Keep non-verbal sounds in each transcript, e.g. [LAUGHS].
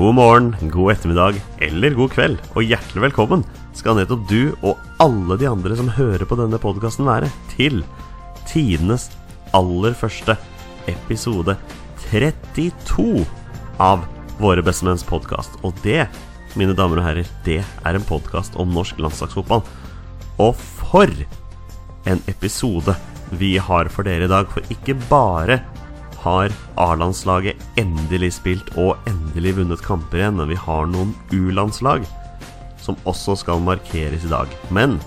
God morgen, god ettermiddag eller god kveld, og hjertelig velkommen skal nettopp du og alle de andre som hører på denne podkasten være til tidenes aller første episode 32 av Våre bestemenns podkast. Og det, mine damer og herrer, det er en podkast om norsk landslagsfotball. Og for en episode vi har for dere i dag. For ikke bare har A-landslaget endelig spilt og endelig vunnet kamper igjen, men vi har noen U-landslag som også skal markeres i dag. Men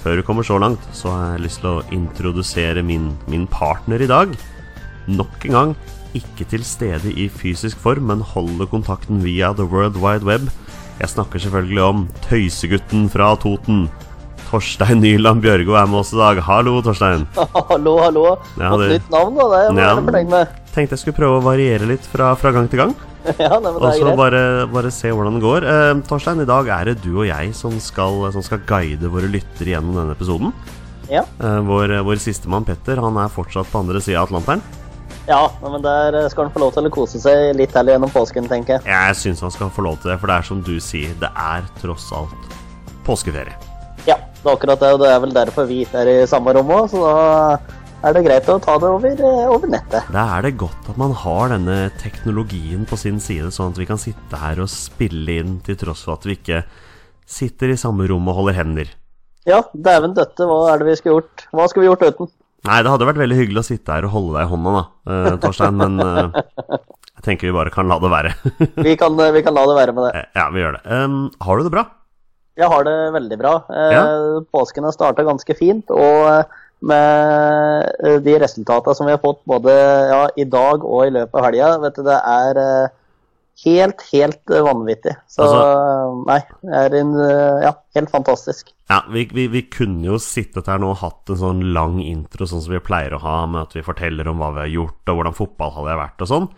før vi kommer så langt, så har jeg lyst til å introdusere min, min partner i dag. Nok en gang ikke til stede i fysisk form, men holder kontakten via the world wide web. Jeg snakker selvfølgelig om tøysegutten fra Toten. Torstein Nyland Bjørgo er med oss i dag. Hallo, Torstein. [LAUGHS] hallo, hallo. Ja, Fått nytt navn, da. Det var Ja. jeg fornøyd med. Tenkte jeg skulle prøve å variere litt fra, fra gang til gang. [LAUGHS] ja, nei, Og det så bare, bare se hvordan det går. Eh, Torstein, i dag er det du og jeg som skal, som skal guide våre lyttere gjennom denne episoden. Ja, Eh, vår, vår sistemann Petter han er fortsatt på andre sida av Atlanteren. ja men der eh, skal han få lov til å kose seg litt heller gjennom påsken, tenker jeg. Jeg syns han skal få lov til det, for det er som du sier, det er tross alt påskeferie. Det er akkurat det, og det er vel derfor vi er i samme rom òg, så da er det greit å ta det over, eh, over nettet. Da er det godt at man har denne teknologien på sin side, sånn at vi kan sitte her og spille inn til tross for at vi ikke sitter i samme rom og holder hender. Ja, dæven døtte, hva er det vi skulle gjort? Hva skulle vi gjort uten? Nei, det hadde vært veldig hyggelig å sitte her og holde deg i hånda, da, eh, Torstein, men eh, [LAUGHS] jeg tenker vi bare kan la det være. Vi kan, eh, vi kan la det være med det. ja, vi gjør det. Um, har du det bra? Jeg har det veldig bra. Eh, Ja. Påsken har starta ganske fint, og eh, med eh, de resultatene som vi har fått både ja, i dag og i løpet av helga, vet du, det er helt, helt vanvittig. Så Altså- nei, det er en, ja, helt fantastisk. Ja, vi, vi, vi kunne jo sittet her nå og hatt en sånn lang intro, sånn som vi pleier å ha, med at vi forteller om hva vi har gjort, og hvordan fotball hadde vært og sånn,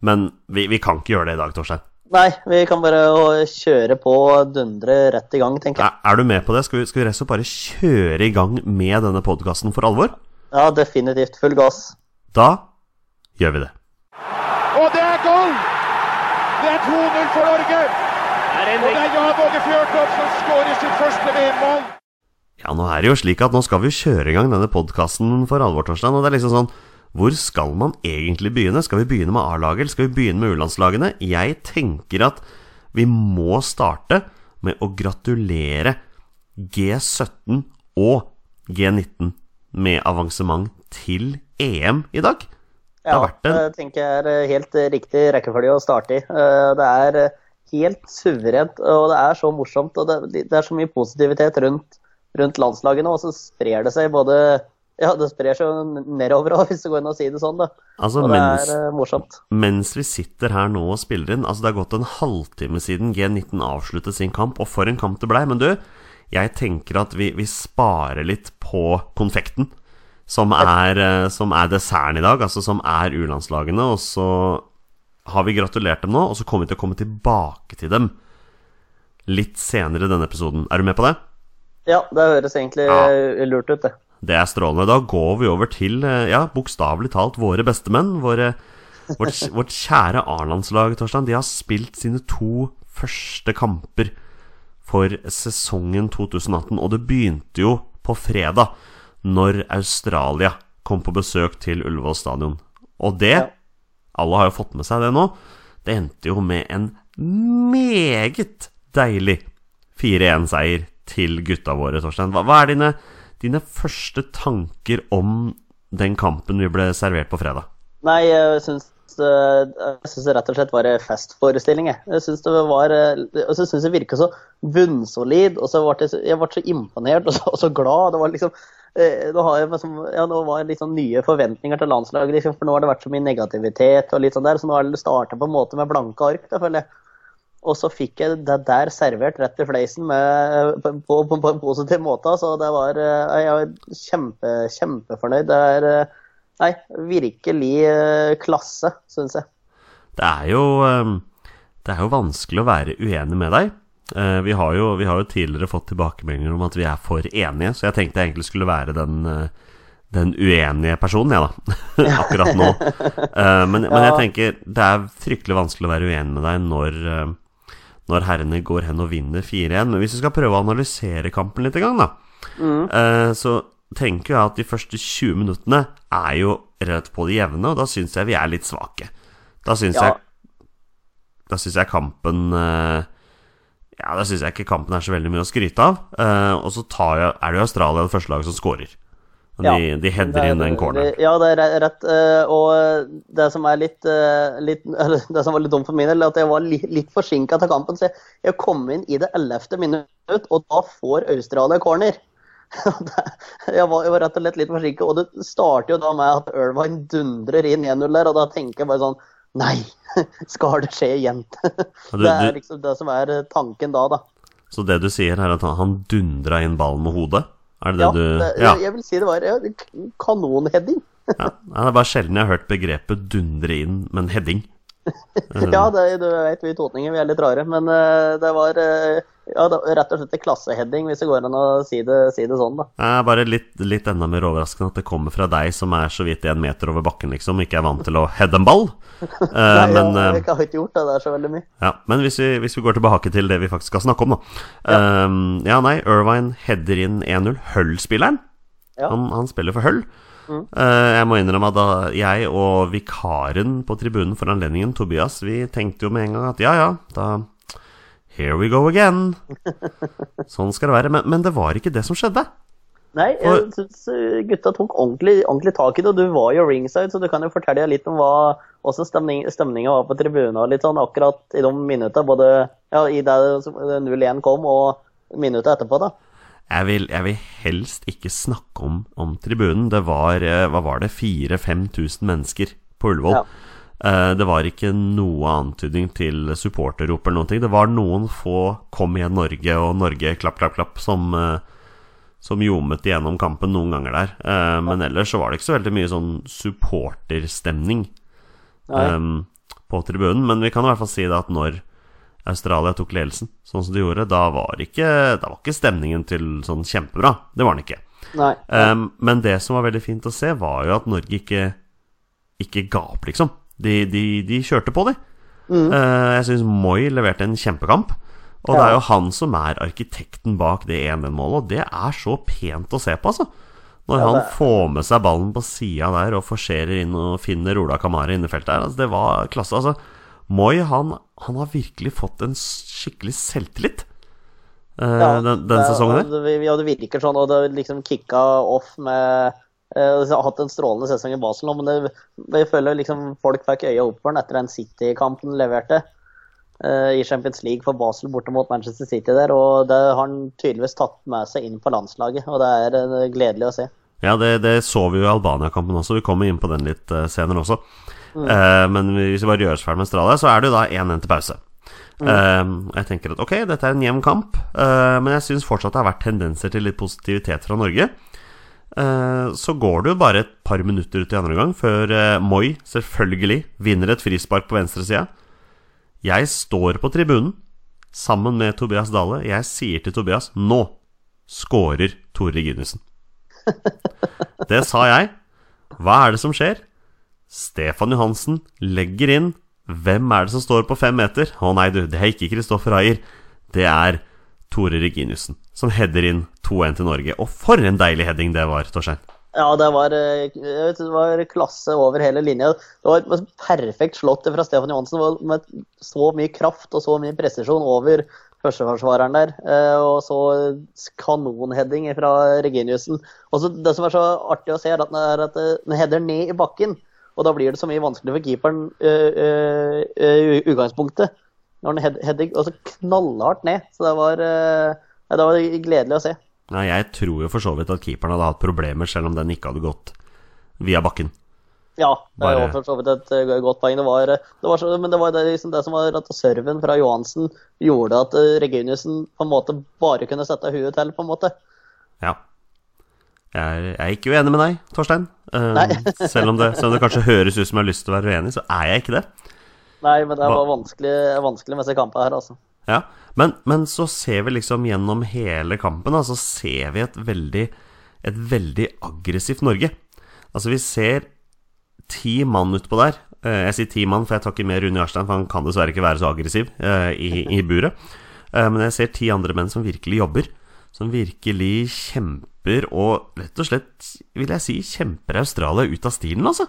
men vi, vi kan ikke gjøre det i dag, Torstein. Nei, vi kan bare kjøre på og dundre rett i gang, tenker jeg. Er, er du med på det? Skal vi, skal vi rett og slett bare kjøre i gang med denne podkasten for alvor? Ja, definitivt full gass. Da gjør vi det. Og det er goal! Det er 2-0 for Norge! Og det er Jan Åge Fjørtoft som skårer sitt første VM-mål! Ja, nå er det jo slik at nå skal vi kjøre i gang denne podkasten for alvor, Torstein. Og det er liksom sånn Hvor skal man egentlig begynne? Skal vi begynne med A-laget, eller skal vi begynne med U-landslagene? Jeg tenker at vi må starte med å gratulere G17 og G19 med avansement til EM i dag. Det Ja, det tenker jeg er helt riktig rekkefølge å starte i. Eh, Det er eh, helt suverent, og det er så morsomt. Og det er så mye positivitet rundt, rundt landslagene, og så sprer det seg både Ja, det sprer seg nedover òg, [LAUGHS] hvis det går an å si det sånn, da. Altså, Og det mens, er eh, morsomt. mens vi sitter her nå og spiller inn Altså, det har gått en halvtime siden G19 avsluttet sin kamp, og for en kamp det blei. Men du, jeg tenker at vi, vi sparer litt på konfekten. Som er, eh, som er desserten i dag, altså som er U-landslagene. Og så har vi gratulert dem nå, og så kommer vi til å komme tilbake til dem litt senere i denne episoden. Er du med på det? Ja, det høres egentlig Ja. lurt ut, det. Det er strålende. Da går vi over til, eh, ja, bokstavelig talt, våre bestemenn. Våre, vårt, [LAUGHS] vårt kjære A-landslag, Torstein. De har spilt sine to første kamper for sesongen 2018, og det begynte jo på fredag, når Australia kom på besøk til Ullevål stadion. Og det, alle har jo fått med seg det nå, det endte jo med en meget deilig 4-1-seier til gutta våre, Torstein. Hva, hva er dine, dine første tanker om den kampen vi ble servert på fredag? Nei, jeg syns eh, jeg synes det rett og slett var en festforestilling. Jeg, jeg syns det var eh, Og så syns det virka så bunnsolid, og så ble jeg, ble så imponert og så, og så glad. Det var liksom eh, nå, har jeg, liksom, ja, nå var det sånn nye forventninger til landslaget, liksom, for nå har det vært så mye negativitet og litt sånn der, så nå har det starta på en måte med blanke ark, da, føler jeg. Og så fikk jeg det der servert rett i fleisen med, på, på, på, på en positiv måte. Så det var eh, Jeg var kjempe, kjempefornøyd. Det er eh, Nei, virkelig eh, klasse, syns jeg. Det er jo Det er jo vanskelig å være uenig med deg. Vi har jo, vi har jo tidligere fått tilbakemeldinger om at vi er for enige, så jeg tenkte jeg egentlig skulle være den, den uenige personen, jeg, da. [LAUGHS] Akkurat nå. Men, men jeg tenker det er fryktelig vanskelig å være uenig med deg når, når herrene går hen og vinner 4-1. Men hvis vi skal prøve å analysere kampen litt, i gang, da, eh, så tenker jeg at de første 20 minuttene er jo rett på det jevne, og da syns jeg vi er litt svake. Da syns Ja. jeg Da syns jeg kampen eh, Ja, da syns jeg ikke kampen er så veldig mye å skryte av. Eh, og så tar jeg, er det jo Australia det første laget som scorer. Og Ja, de, de header er- inn den corneren. Ja, det er rett. eh, Og det som er litt, eh, litt [LAUGHS] Det som var litt dumt for min del, er at jeg var li, litt forsinka til kampen. Så jeg, jeg kom inn i det ellevte minutt, og da får Australia corner. [LAUGHS] jeg, var, jeg var rett og slett litt forsinka, og det starter jo da med at Irvine dundrer inn 1-0 der, og da tenker jeg bare sånn Nei, [LAUGHS] skal det skje igjen? det er liksom det som er tanken da, da. Så det du sier, er at han, han dundra inn ballen med hodet? Er det det Ja, du Ja. jeg, vil si det var ja, kanonheading. [LAUGHS] ja. Det er bare sjelden jeg har hørt begrepet 'dundre inn', men heading. [LAUGHS] Ja, det, du vet vi totninger, vi er litt rare. Men eh, det var eh, ja, rett og slett en klasseheading, hvis det går an å si det, si det sånn, da. Det er bare litt, litt enda mer overraskende at det kommer fra deg som er så vidt en meter over bakken, liksom, ikke er vant til å heade en ball. [LAUGHS] Eh, Nei, men, jeg, eh, jeg har ikke gjort det der så veldig mye. ja, men hvis vi, hvis vi går tilbake til det vi faktisk skal snakke om, da. Ja, ja nei, Irvine header inn 1-0. Hull-spilleren. Ja. Han, han spiller for Hull. Eh, jeg må innrømme at jeg og vikaren på tribunen for anledningen, Tobias, vi tenkte jo med en gang at ja, ja, da Here we go again. [LAUGHS] Sånn skal det være. Men, men det var ikke det som skjedde. Nei, jeg syns gutta tok ordentlig, ordentlig tak i det, og du var jo ringside, så du kan jo fortelle litt om hva også stemning, stemninga var på tribunen og litt sånn akkurat i de minutta, både ja, i det 0-1 kom og minutta etterpå, da. Jeg vil, jeg vil helst ikke snakke om, om tribunen. Det var eh, hva var det, 4000-5000 mennesker på Ullevål. Ja. Eh, Det var ikke noe antydning til supporterrop eller noen ting. Det var noen få 'Kom igjen, Norge' og 'Norge, klapp, klapp, klapp' som, eh, som ljomet igjennom kampen noen ganger der. Eh, Men ellers så var det ikke så veldig mye sånn supporterstemning um, på tribunen. Men vi kan i hvert fall si det at når Australia tok ledelsen, sånn som de gjorde, da var ikke, da var ikke stemningen til sånn kjempebra. Det var den ikke. Nei. Um, men det som var veldig fint å se, var jo at Norge ikke, ikke opp, liksom. De, de, de kjørte på, de. Uh, jeg syns Moi leverte en kjempekamp. Og det er jo han som er arkitekten bak det 1-1-målet, og det er så pent å se på, altså. Når Ja, han får med seg ballen på sida der og forserer inn og finner Ola Kamara inne i feltet her. Altså, det var klasse. Altså, Moi, han, han har virkelig fått en skikkelig selvtillit uh, Ja, den, den det- sesongen det- Ja, det virker sånn, og det liksom kicka off med eh, Jeg har hatt en strålende sesong i Basel nå, men det, jeg føler liksom folk fikk øya opp for den etter den City-kampen leverte uh, i Champions League for Basel borte mot Manchester City der, og det har han tydeligvis tatt med seg inn på landslaget, og det er uh, gledelig å se. Ja, det, det så vi jo i Albania-kampen også. Vi kommer inn på den litt uh, senere også. Eh, men hvis vi bare gjør oss ferdig med Australia, så er det jo da 1-1 til pause. Eh, jeg tenker at ok, dette er en jevn kamp, eh, men jeg syns fortsatt det har vært tendenser til litt positivitet fra Norge. Eh, så går det jo bare et par minutter ut i andre gang før eh, Moi selvfølgelig vinner et frispark på venstresida. Jeg står på tribunen sammen med Tobias Dale. Jeg sier til Tobias nå scorer Tore Reginiussen. [LAUGHS] Det sa jeg. Hva er det som skjer? Stefan Johansen legger inn. Hvem er det som står på fem meter? Å nei, du, det er ikke Kristoffer Ayer. Det er Tore Reginiussen som header inn 2-1 til Norge. Og for en deilig heading det var, Torstein. Ja, det var, eh, vet, det var klasse over hele linja. Det var et perfekt slått fra Stefan Johansen med så mye kraft og så mye presisjon over førsteforsvareren der. eh, Og så kanonheading fra Reginiussen. Og Det som er så artig å se, er at at den header ned i bakken. Og da blir det så mye vanskeligere for keeperen i utgangspunktet. Når den head- header og så knallhardt ned. Så det var, øh, det var gledelig å se. Ja, jeg tror jo for så vidt at keeperen hadde hatt problemer, selv om den ikke hadde gått via bakken. Ja, det var Bare- for så vidt et eh, godt poeng. Det var, det var så, men det var det, liksom det som var at serven fra Johansen gjorde at eh, Reginiussen på en måte bare kunne sette huet til, på en måte. Ja. Jeg er, jeg er ikke uenig med deg, Torstein. Eh, [LAUGHS] selv, om det, selv om det kanskje høres ut som jeg har lyst til å være uenig, så er jeg ikke det. Nei, men det var vanskelig, vanskelig med disse kampene her, altså. Ja, men, men så ser vi liksom gjennom hele kampen, da, så ser vi et veldig et veldig aggressivt Norge. Altså, vi ser ti mann utpå der. Eh, jeg sier ti mann, for jeg tar ikke med Rune Jarstein, for han kan dessverre ikke være så aggressiv eh, i, i buret. Eh, men jeg ser ti andre menn som virkelig jobber. Som virkelig kjemper, og rett og slett, vil jeg si, kjemper Australia ut av stilen, altså.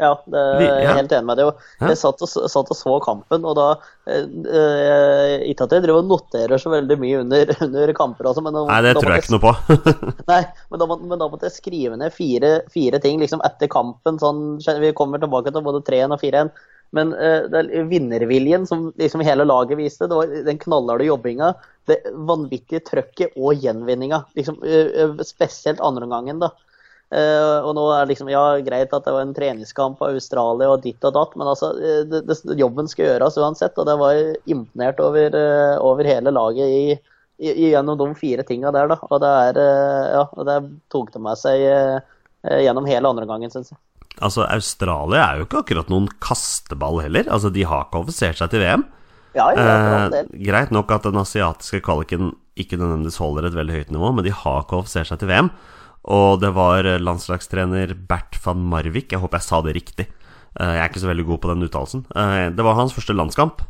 Ja, det jeg er helt enig med deg. Jeg satt og, satt og så kampen, og da eh, eh, Ikke at jeg driver og noterer så veldig mye under, [LAUGHS] under kamper, altså, men da, Nei, det da tror jeg ikke noe på. [LAUGHS] Nei, men da, men da måtte jeg skrive ned fire, fire ting liksom etter kampen. Sånn, vi kommer tilbake til både 3-1 og 4-1. Men eh, det er vinnerviljen som liksom hele laget viste, det var den knallharde jobbinga, det vanvittige trøkket og gjenvinninga. Liksom, eh, eh, spesielt andreomgangen, da. Eh, og nå er det liksom, ja, greit at det var en treningskamp av Australia og ditt og datt, men altså, eh, det, det, jobben skal gjøres uansett. Og det var imponert over, eh, over hele laget i, i, gjennom de fire tinga der, da. Og det er Ja, det tok det med seg gjennom hele andre gangen, syns jeg. Altså, Australia er jo ikke akkurat noen kasteball heller. Altså, de har kvalifisert seg til VM. Ja, Eh, greit nok at den asiatiske kvaliken ikke nødvendigvis holder et veldig høyt nivå, men de har kvalifisert seg til VM. Og det var eh, landslagstrener Bert van Marvik, jeg håper jeg sa det riktig. Eh, jeg er ikke så veldig god på den uttalelsen. Eh, det var hans første landskamp.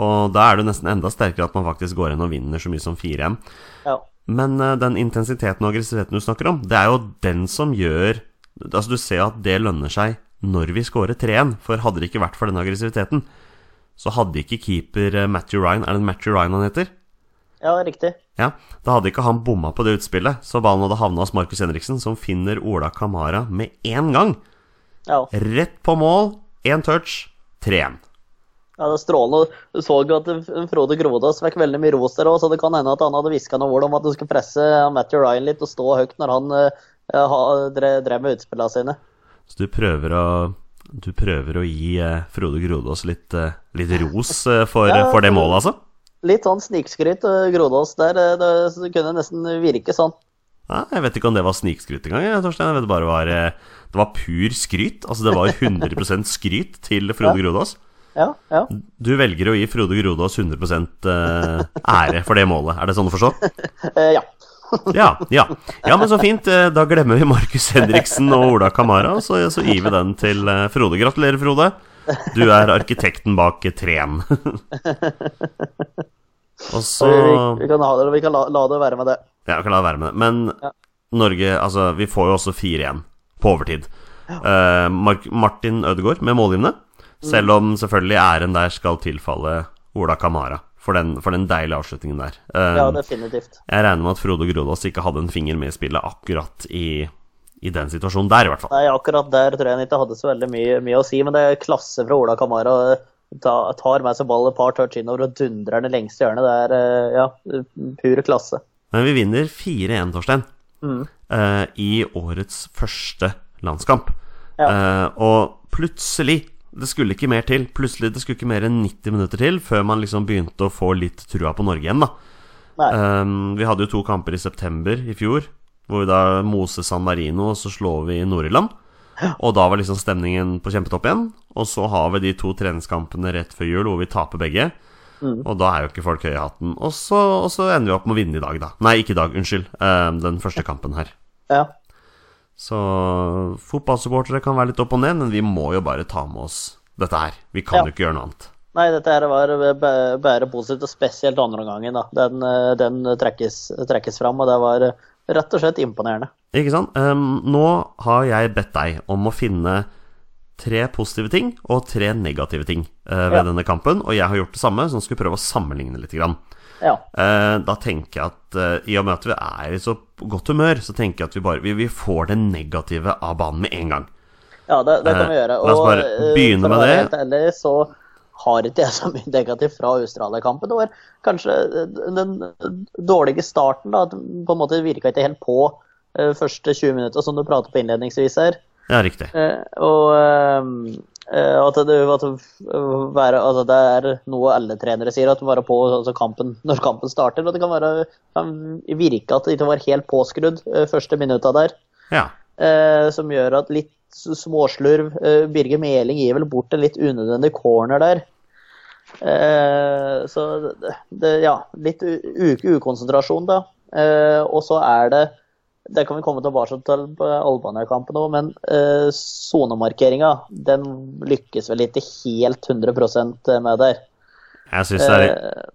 Og da er det nesten enda sterkere at man faktisk går inn og vinner så mye som 4-1. Ja. Men den intensiteten og aggressiviteten du snakker om, det er jo den som gjør Altså, du ser at det lønner seg når vi scorer 3-1. For hadde det ikke vært for den aggressiviteten, så hadde ikke keeper Matthew Ryan Er det Matthew Ryan han heter? Ja, riktig. Ja, Da hadde ikke han bomma på det utspillet, så ballen hadde havna hos Markus Henriksen, som finner Ola Kamara med én gang. Ja. Rett på mål, én touch, 3-1. Ja, det er strålende. Du så jo at Frode Grodås fikk veldig mye ros der òg, så det kan hende at han hadde hviska noe ord om at du skulle presse Matthew Ryan litt og stå høyt når han eh, drev, med utspillene sine. Så du prøver å du prøver å gi eh, Frode Grodås litt, eh, litt ros for, Ja, for det målet, altså? Litt sånn snikskryt, og Grodås der. eh, Det, det kunne nesten virke sånn. Ja, jeg vet ikke om det var snikskryt engang, jeg, Torstein. Jeg vet bare var eh, Det var pur skryt. Altså, det var 100% skryt til [LAUGHS] Frode Ja. Grodås. Ja, ja. Du velger å gi Frode Grodås 100 eh, ære for det målet. Er det sånn å forstå? [LAUGHS] Eh, ja. [LAUGHS] Ja, ja. ja, men så fint. Eh, Da glemmer vi Markus Henriksen og Ola Kamara, så, så gir vi den til eh, Frode. Gratulerer, Frode. Du er arkitekten bak treen. [LAUGHS] Og så vi, vi kan, ha det, vi kan la, la det være med det. Ja, vi kan la det være med det. Men Ja. Norge Altså, vi får jo også 4-1 på overtid. Eh, Mark Martin Ødegaard med målgivende. Selv om selvfølgelig æren der skal tilfalle Ola Kamara for den, for den deilige avslutningen der. Uh, Ja, definitivt. jeg regner med at Frode Grodås ikke hadde en finger med i spillet akkurat i, i den situasjonen der, i hvert fall. Nei, akkurat der tror jeg han ikke hadde så veldig mye, mye å si, men det er klasse fra Ola Kamara. Ta, tar med seg ball et par touch innover og dundrer den i lengste hjørnet. Det er eh, ja, pur klasse. Men vi vinner 4-1, Torstein, Mm. uh, i årets første landskamp. Ja. Uh, og plutselig Det skulle ikke mer til. Plutselig Det skulle ikke mer enn 90 minutter til før man liksom begynte å få litt trua på Norge igjen, da. Eh, vi hadde jo to kamper i september i fjor, hvor vi da moser San Marino, og så slår vi Nord-Irland. Og da var liksom stemningen på kjempetopp igjen. Og så har vi de to treningskampene rett før jul hvor vi taper begge. Mm. Og da er jo ikke folk høye i hatten. Og så, og så ender vi opp med å vinne i dag, da. Nei, ikke i dag, unnskyld. Eh, den første kampen her. Ja. Så fotballsupportere kan være litt opp og ned, men vi må jo bare ta med oss dette her. Vi kan Ja. jo ikke gjøre noe annet. Nei, dette her var bare positivt, og spesielt andre gangen. da. Den, eh, den trekkes, trekkes fram, og det var rett og slett imponerende. Ikke sant? Um, nå har jeg bedt deg om å finne tre positive ting og tre negative ting uh, ved Ja. denne kampen, og jeg har gjort det samme, så nå skal vi prøve å sammenligne litt. Grann. Ja. Uh, da tenker jeg at uh, i og med at vi er i så godt humør, så tenker jeg at vi bare vi, vi får det negative av banen med en gang. Ja, det, det kan vi gjøre. gjøre. la oss bare begynne med det. Helt ærlig, så har ikke jeg så mye negativt fra Australia-kampen. Det var kanskje eh, den dårlige starten, da. På en måte virka ikke helt på uh, første 20 minutter, som du pratet på innledningsvis her. Ja, riktig. Uh, og eh, eh, at, det, at, være, altså det er noe alle trenere sier, at være på altså kampen, når kampen starter. Og det kan, være, kan virke at det ikke var helt påskrudd eh, første minutta der. Ja. Eh, som gjør at litt småslurv eh, Birger Meling gir vel bort en litt unødvendig corner der. Eh, så det, Ja, litt ukonsentrasjon, da. Eh, og så er det det kan vi komme tilbake til på Albania-kampen òg, men uh, sonemarkeringa den lykkes vel ikke helt 100% med der. Jeg syns det er litt uh,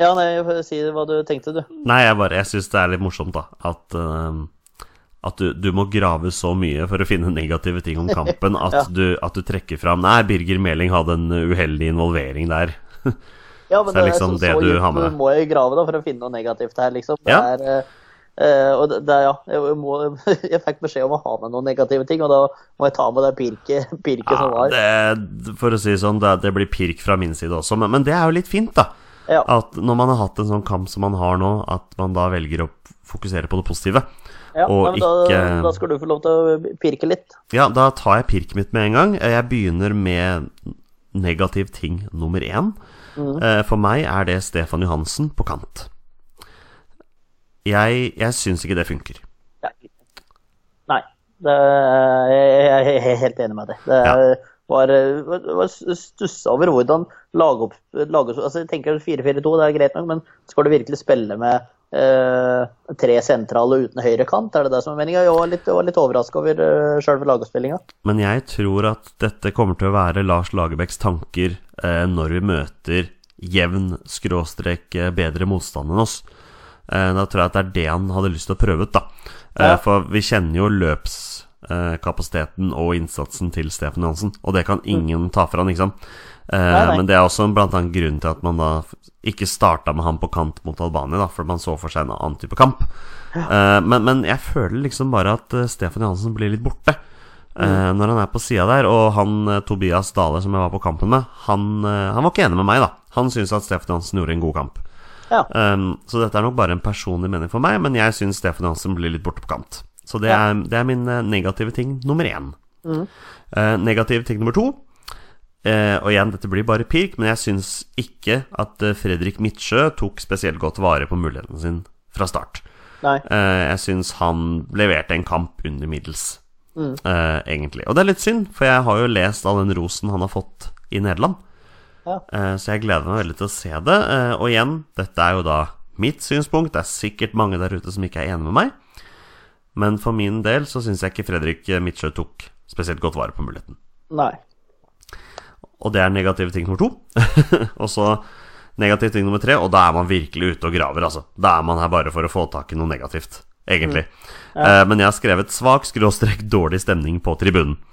ja, nei, si hva du tenkte, du. Nei, jeg bare Jeg syns det er litt morsomt, da. At, uh, at du, du må grave så mye for å finne negative ting om kampen at, [LAUGHS] Ja. du, at du trekker fram Nei, Birger Meling hadde en uheldig involvering der. Ja, [LAUGHS] men Så det er liksom det du har med deg. må jeg grave da, for å finne noe negativt her, liksom. Det Ja. er, eh, eh, og det, det, er- ja, jeg, må, [LAUGHS] jeg fikk beskjed om å ha med noen negative ting, og da må jeg ta med det pirket, pirket som var. det, for å si det sånn, det, det blir pirk fra min side også, men, men det er jo litt fint, da. Ja. At når man har hatt en sånn kamp som man har nå, at man da velger å fokusere på det positive. Ja, og men da, ikke- da skal du få lov til å pirke litt. Ja, da tar jeg pirket mitt med en gang. Jeg begynner med negativ ting nummer én. Mm. For meg er det Stefan Johansen på kant. Jeg, jeg syns ikke det funker. Nei, det, jeg, er helt enig med deg. Det Ja. var, var stussa over hvordan lage opp, lage, altså Jeg tenker 4-4-2, det er greit nok, men skal du virkelig spille med eh, tre sentrale uten høyre kant? Er det det som er meninga? Jeg var litt, var litt overraska over uh, sjølve lagoppspillinga. Men jeg tror at dette kommer til å være Lars Lagerbäcks tanker eh, når vi møter jevn skråstrek eh, bedre motstand enn oss. Eh, da tror jeg at det er det han hadde lyst til å prøve ut, da. Eh. For vi kjenner jo løpskapasiteten og innsatsen til Stefan Johansen, og det kan ingen ta fra han, ikke sant. Nei. Men det er også blant annet grunn til at man da ikke starta med han på kant mot Albania, da, for man så for seg en annen type kamp. Eh, men, men jeg føler liksom bare at eh, Stefan Johansen blir litt borte. eh, Når han er på sida der, og han Tobias Dale som jeg var på kampen med, han, han var ikke enig med meg, da. Han syns at Stefan Johansen gjorde en god kamp. Ja. Um, så dette er nok bare en personlig mening for meg, men jeg syns Stefan Johansen blir litt borte på kant. Så det, Ja. er, det er min negative ting nummer én. Eh, negativ ting nummer to eh, Og igjen, dette blir bare pirk, men jeg syns ikke at eh, Fredrik Midtsjø tok spesielt godt vare på muligheten sin fra start. Nei. Eh, jeg syns han leverte en kamp under middels, eh, egentlig. Og det er litt synd, for jeg har jo lest all den rosen han har fått i Nederland. Ja. Eh, Så jeg gleder meg veldig til å se det. Eh, Og igjen, dette er jo da mitt synspunkt. Det er sikkert mange der ute som ikke er enig med meg. Men for min del så syns jeg ikke Fredrik Midtsjø tok spesielt godt vare på muligheten. Nei. Og det er negativ ting nummer to. [LAUGHS] og så negativ ting nummer tre, og da er man virkelig ute og graver, altså. Da er man her bare for å få tak i noe negativt, egentlig. Eh, men jeg har skrevet svak skråstrek dårlig stemning på tribunen. [LAUGHS]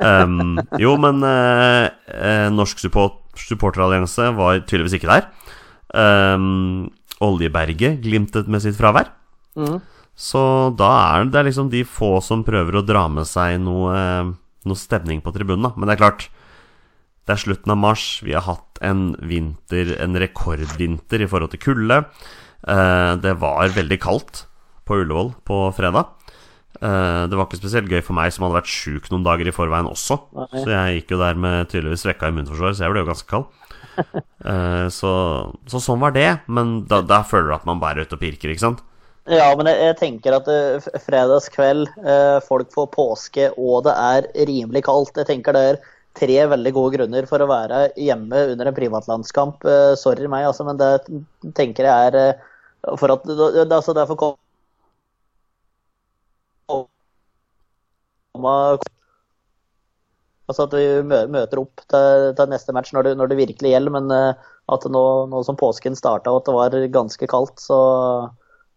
Um, jo, men eh, Norsk support, supporterallianse var tydeligvis ikke der. Um, Oljeberget glimtet med sitt fravær. Så da er det liksom de få som prøver å dra med seg noe, noe stemning på tribunen, da. Men det er klart, det er slutten av mars. Vi har hatt en vinter, en rekordvinter i forhold til kulde. Eh, det var veldig kaldt på Ullevål på fredag. Eh, det var ikke spesielt gøy for meg som hadde vært sjuk noen dager i forveien også. Så jeg gikk jo der med tydeligvis svekka immunforsvar, så jeg ble jo ganske kald. [LAUGHS] Eh, så, så sånn var det. Men da, da føler du at man bare er ute og pirker, ikke sant? Ja, men jeg, jeg tenker at f- fredagskveld, folk får påske, og det er rimelig kaldt. Jeg tenker det er tre veldig gode grunner for å være hjemme under en privatlandskamp. Eh, sorry meg, altså, men det tenker jeg er eh, for at det, altså, Derfor kom Altså at vi møter opp til, til neste match når det, når det virkelig gjelder. Men eh, at nå, nå som påsken starta og at det var ganske kaldt, så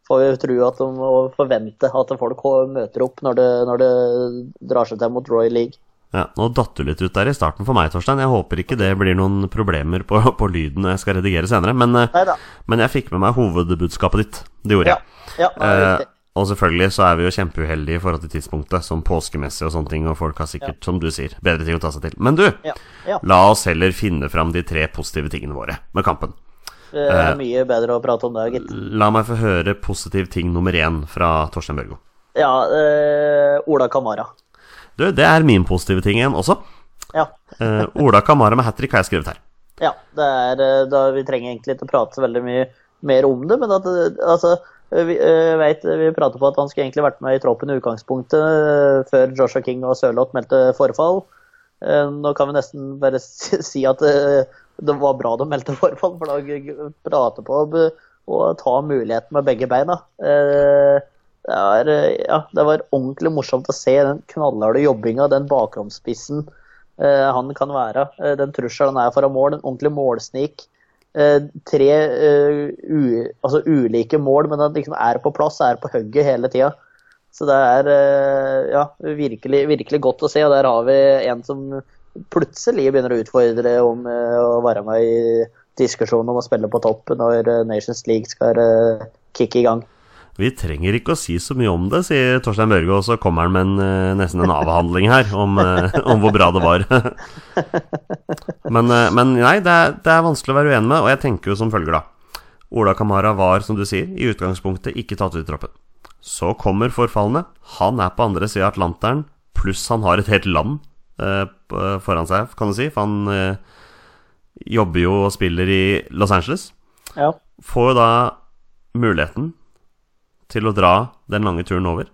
får vi tro at de og forvente at folk møter opp når det, når det drar seg til mot Royal League. Ja, Nå datt du litt ut der i starten for meg, Torstein. Jeg håper ikke det blir noen problemer på, [LAUGHS] på lyden når jeg skal redigere senere. Men, eh, men jeg fikk med meg hovedbudskapet ditt. Det gjorde Ja. jeg. ja det Eh, og selvfølgelig så er vi jo kjempeuheldige i forhold til tidspunktet, som påskemessig og sånne ting, og folk har sikkert, som du sier, bedre ting å ta seg til. Men du, Ja. ja. la oss heller finne fram de tre positive tingene våre med kampen. Det er mye bedre å prate om det, gitt. La meg få høre positiv ting nummer én fra Torstein Børgo. Ja, eh, Ola Kamara. Du, det er min positive ting igjen også. Ja. uh, [LAUGHS] Ola Kamara med hat trick har jeg skrevet her. Ja, det er, eh, da, vi trenger egentlig ikke prate så veldig mye mer om det, men at eh, altså, vi, uh, vet, vi prater på at han skulle egentlig vært med i troppen i utgangspunktet før Joshua King og Sørloth meldte forfall. Uh, Nå kan vi nesten bare [LAUGHS] si at det var bra de meldte forfall, for da prater på å ta muligheten med begge beina. Eh, det, er, eh, ja, det var ordentlig morsomt å se den knallharde jobbinga, den bakromspissen eh, han kan være. Eh, den trusselen han er foran mål, en ordentlig målsnik. Eh, tre eh, u, altså ulike mål, men han liksom er på plass, er på hugget hele tida. Så det er eh, ja, virkelig, virkelig godt å se. Og der har vi en som plutselig begynner å utfordre om å være med i diskusjonen om å spille på topp når Nations League skal kicke i gang. Vi trenger ikke å si så mye om det, sier Torstein Børge, og så kommer han med en, eh, nesten en avhandling her om, eh, om hvor bra det var. [LAUGHS] men, eh, men nei, det er, det er vanskelig å være uenig med, og jeg tenker jo som følger, da. Ola Kamara var, som du sier, i utgangspunktet ikke tatt ut i troppen. Så kommer forfallene. Han er på andre sida av Atlanteren, pluss han har et helt land eh, foran seg, kan du si. For han eh, jobber jo og spiller i Los Angeles. Ja. Får jo da muligheten til å dra den lange turen over.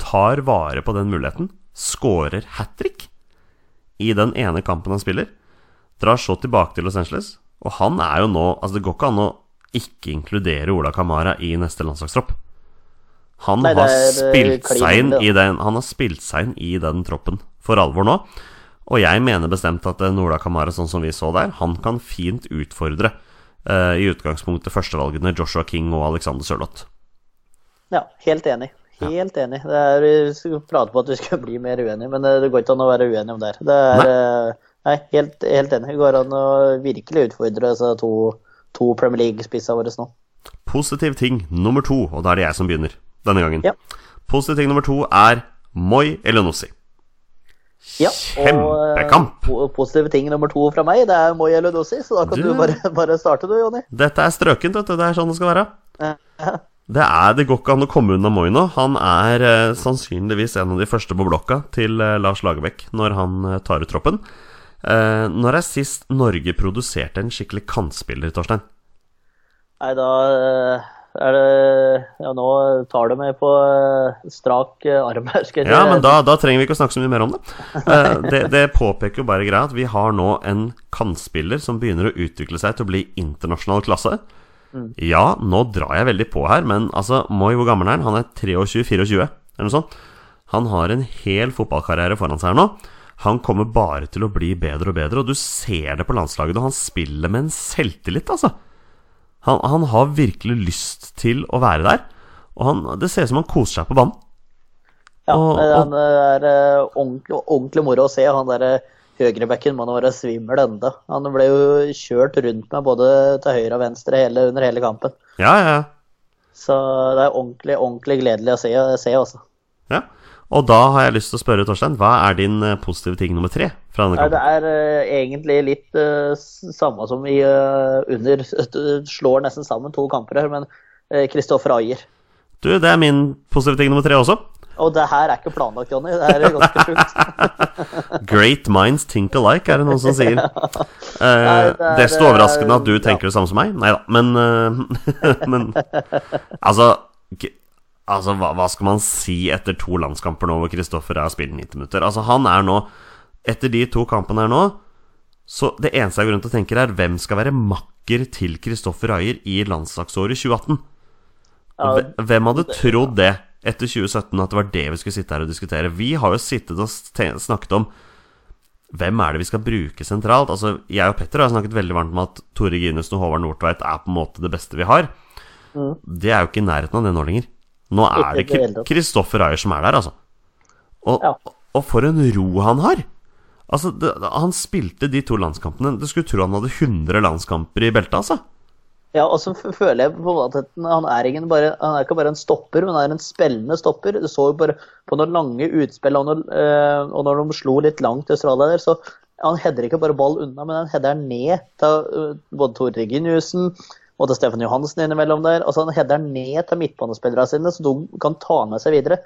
Tar vare på den muligheten. Skårer hat trick i den ene kampen han spiller. Drar så tilbake til Los Angeles. Og han er jo nå Altså, det går ikke an å ikke inkludere Ola Kamara i neste landslagstropp. Han Nei, har eh, spilt seg inn i den Han har spilt seg inn i den troppen for alvor nå. Og jeg mener bestemt at eh, Ola Kamara, sånn som vi så der, han kan fint utfordre uh, i utgangspunktet førstevalgene Joshua King og Alexander Sørloth. Ja, helt enig. Helt enig. Det er, vi prater prate på at vi skal bli mer uenige, men eh, det går ikke an å være uenig om det her. Det er, nei, nei, helt, helt enig. Det går an å virkelig utfordre disse to, to Premier League-spissa våre nå. Positiv ting nummer to, og da er det jeg som begynner denne gangen. Ja. Positiv ting nummer to er Moi Elenossi. Ja, eh, Kjempekamp! Og positive ting nummer to fra meg, det er Moi Eludossi, så da kan Du- du, bare, bare starte du, Jonny. Dette er strøkent, vet du. Det er sånn det skal være. Eh, Det, er, det går ikke an å komme unna Moino. Han er eh, sannsynligvis en av de første på blokka til eh, Lars Lagerbäck når han eh, tar ut troppen. Eh, når er sist Norge produserte en skikkelig kantspiller, Torstein? Nei, da eh, er det Ja, nå tar du meg på eh, strak arm her. [LAUGHS] Skal jeg Ja, men da, da trenger vi ikke å snakke så mye mer om det. Eh, [LAUGHS] det. Det påpeker jo bare greia at vi har nå en kantspiller som begynner å utvikle seg til å bli internasjonal klasse. Ja, nå drar jeg veldig på her, men altså, Moi, hvor gammel er han? Han er 23-24, eller noe sånt. Han har en hel fotballkarriere foran seg her nå. Han kommer bare til å bli bedre og bedre, og du ser det på landslaget, og han spiller med en selvtillit, altså. Han, han har virkelig lyst til å være der, og han, det ser ut som han koser seg på banen. Ja, og- og- han er eh, ordentlig, ordentlig moro å se. Han der eh, høyrebekken må nå være svimmel enda. Han ble jo kjørt rundt med både til høyre og venstre hele, under hele kampen. Ja, ja. Så det er ordentlig, ordentlig gledelig å se, se også. Ja, og da har jeg lyst til å spørre Torstein, hva er din eh, positive ting nummer tre fra denne Nei, det er uh, egentlig litt uh, samme som i uh, under [LAUGHS] Slår nesten sammen to kamper her, men Kristoffer Ayer. Du, det er min positive ting nummer tre også. Og det her er ikke planlagt, Jonny. Det er ganske sjukt. [LAUGHS] Great minds think alike, er det noen som sier. [LAUGHS] Eh, Nei, det er- Desto overraskende at du ja. tenker det samme som meg. Nei da, men, eh, [LAUGHS] men Altså, altså hva, hva skal man si etter to landskamper nå hvor Kristoffer har spilt 90 minutter? Altså, han er nå Etter de to kampene her nå Så det eneste jeg går rundt å tenke, er hvem skal være makker til Kristoffer Ayer i landslagsåret 2018? Hvem hadde trodd det etter 2017, at det var det vi skulle sitte her og diskutere? Vi har jo sittet og snakket om hvem er det vi skal bruke sentralt? Altså, Jeg og Petter har snakket veldig varmt om at Tore Ginussen og Håvard Nordtveit er på en måte det beste vi har. Det er jo ikke i nærheten av det nå lenger. Nå er det. Kristoffer Ayer som er der, altså. Og, Ja. og for en ro han har! Altså, det, Han spilte de to landskampene. Du skulle tro han hadde 100 landskamper i beltet, altså. Ja, og så føler jeg på at han er, bare, han er ikke bare en stopper, men han er en spillende stopper. Du så jo bare på noen lange utspill, og når, eh, og når de slo litt langt til Australia der, så han header ikke bare ball unna, men han header ned til eh, både Tor Reginiussen og til Stefan Johansen innimellom der. Altså Han header ned til midtbanespillerne sine, så de kan ta med seg videre.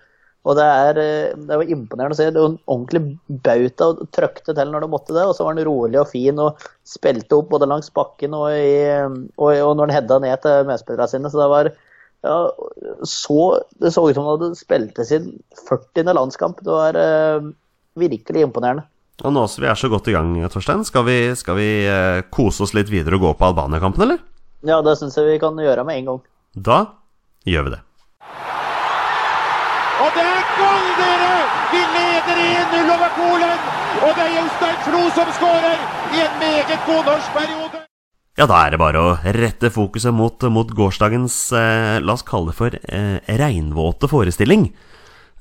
Og det er, eh, det var imponerende å se. Det var en ordentlig bauta og trøkte til når du måtte det. Og så var han rolig og fin og spilte opp både langs bakken og, i, og, og når han hedda ned til medspillerne sine. Så det var ja, så, Det så ut som han hadde spilt sin 40. landskamp. Det var eh, virkelig imponerende. Og nå som vi er så godt i gang, Torstein, skal vi, skal vi eh, kose oss litt videre og gå på Albania-kampen, eller? Ja, det syns jeg vi kan gjøre med en gang. Da gjør vi det. Og det er gull, dere! Vi leder 1-0 over Polen! Og det er Jostein Flo som skårer i en meget god norsk periode. Ja, da er det bare å rette fokuset mot, mot gårsdagens, eh, la oss kalle det for, eh, regnvåte forestilling.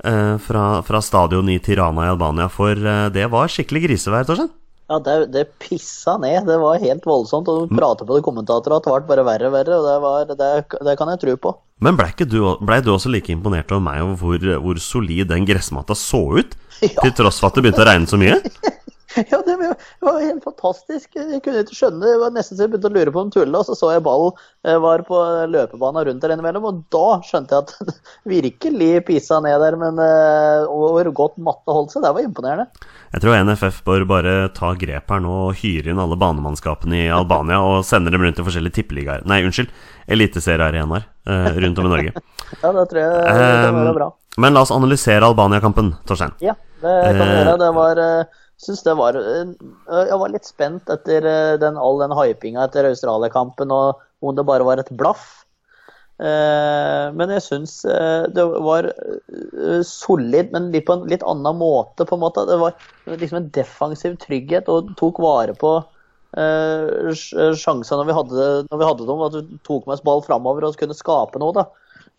Eh, fra, fra stadion i Tirana i Albania, for eh, det var skikkelig grisevær, Torstein. Ja, det, det pissa ned. Det var helt voldsomt. Og du prater på det kommentatorer at det ble bare verre og verre. Og det, var, det, det kan jeg tro på. Men blei du, ble du også like imponert over meg over hvor, hvor solid den gressmatta så ut? [LAUGHS] Ja. Til tross for at det begynte å regne så mye? [LAUGHS] Ja, det var- helt fantastisk. Jeg kunne ikke skjønne det. var nesten så jeg begynte å lure på om tulla, og så så jeg ballen eh, var på løpebanen rundt der innimellom, og da skjønte jeg at det [LAUGHS] virkelig pissa ned der. Men eh, hvor godt matte holdt seg, det var imponerende. Jeg tror NFF bør bare ta grep her nå og hyre inn alle banemannskapene i Albania og sende dem rundt til forskjellige tippeligaer Nei, unnskyld, eliteseriearenaer uh, rundt om i Norge. [LAUGHS] Ja, det tror jeg det var Eh, bra. Men la oss analysere Albania-kampen, Torstein. Ja, det kan vi Eh, gjøre. Det var eh, Syns det var Jeg var litt spent etter den, all den hypinga etter Australia-kampen, og om det bare var et blaff. Eh, Men jeg syns eh, det var eh, solid, men litt på en litt annen måte, på en måte. Det var liksom en defensiv trygghet, og tok vare på sjansene når vi hadde, når vi hadde dem. At du tok med oss ball framover og kunne skape noe. da.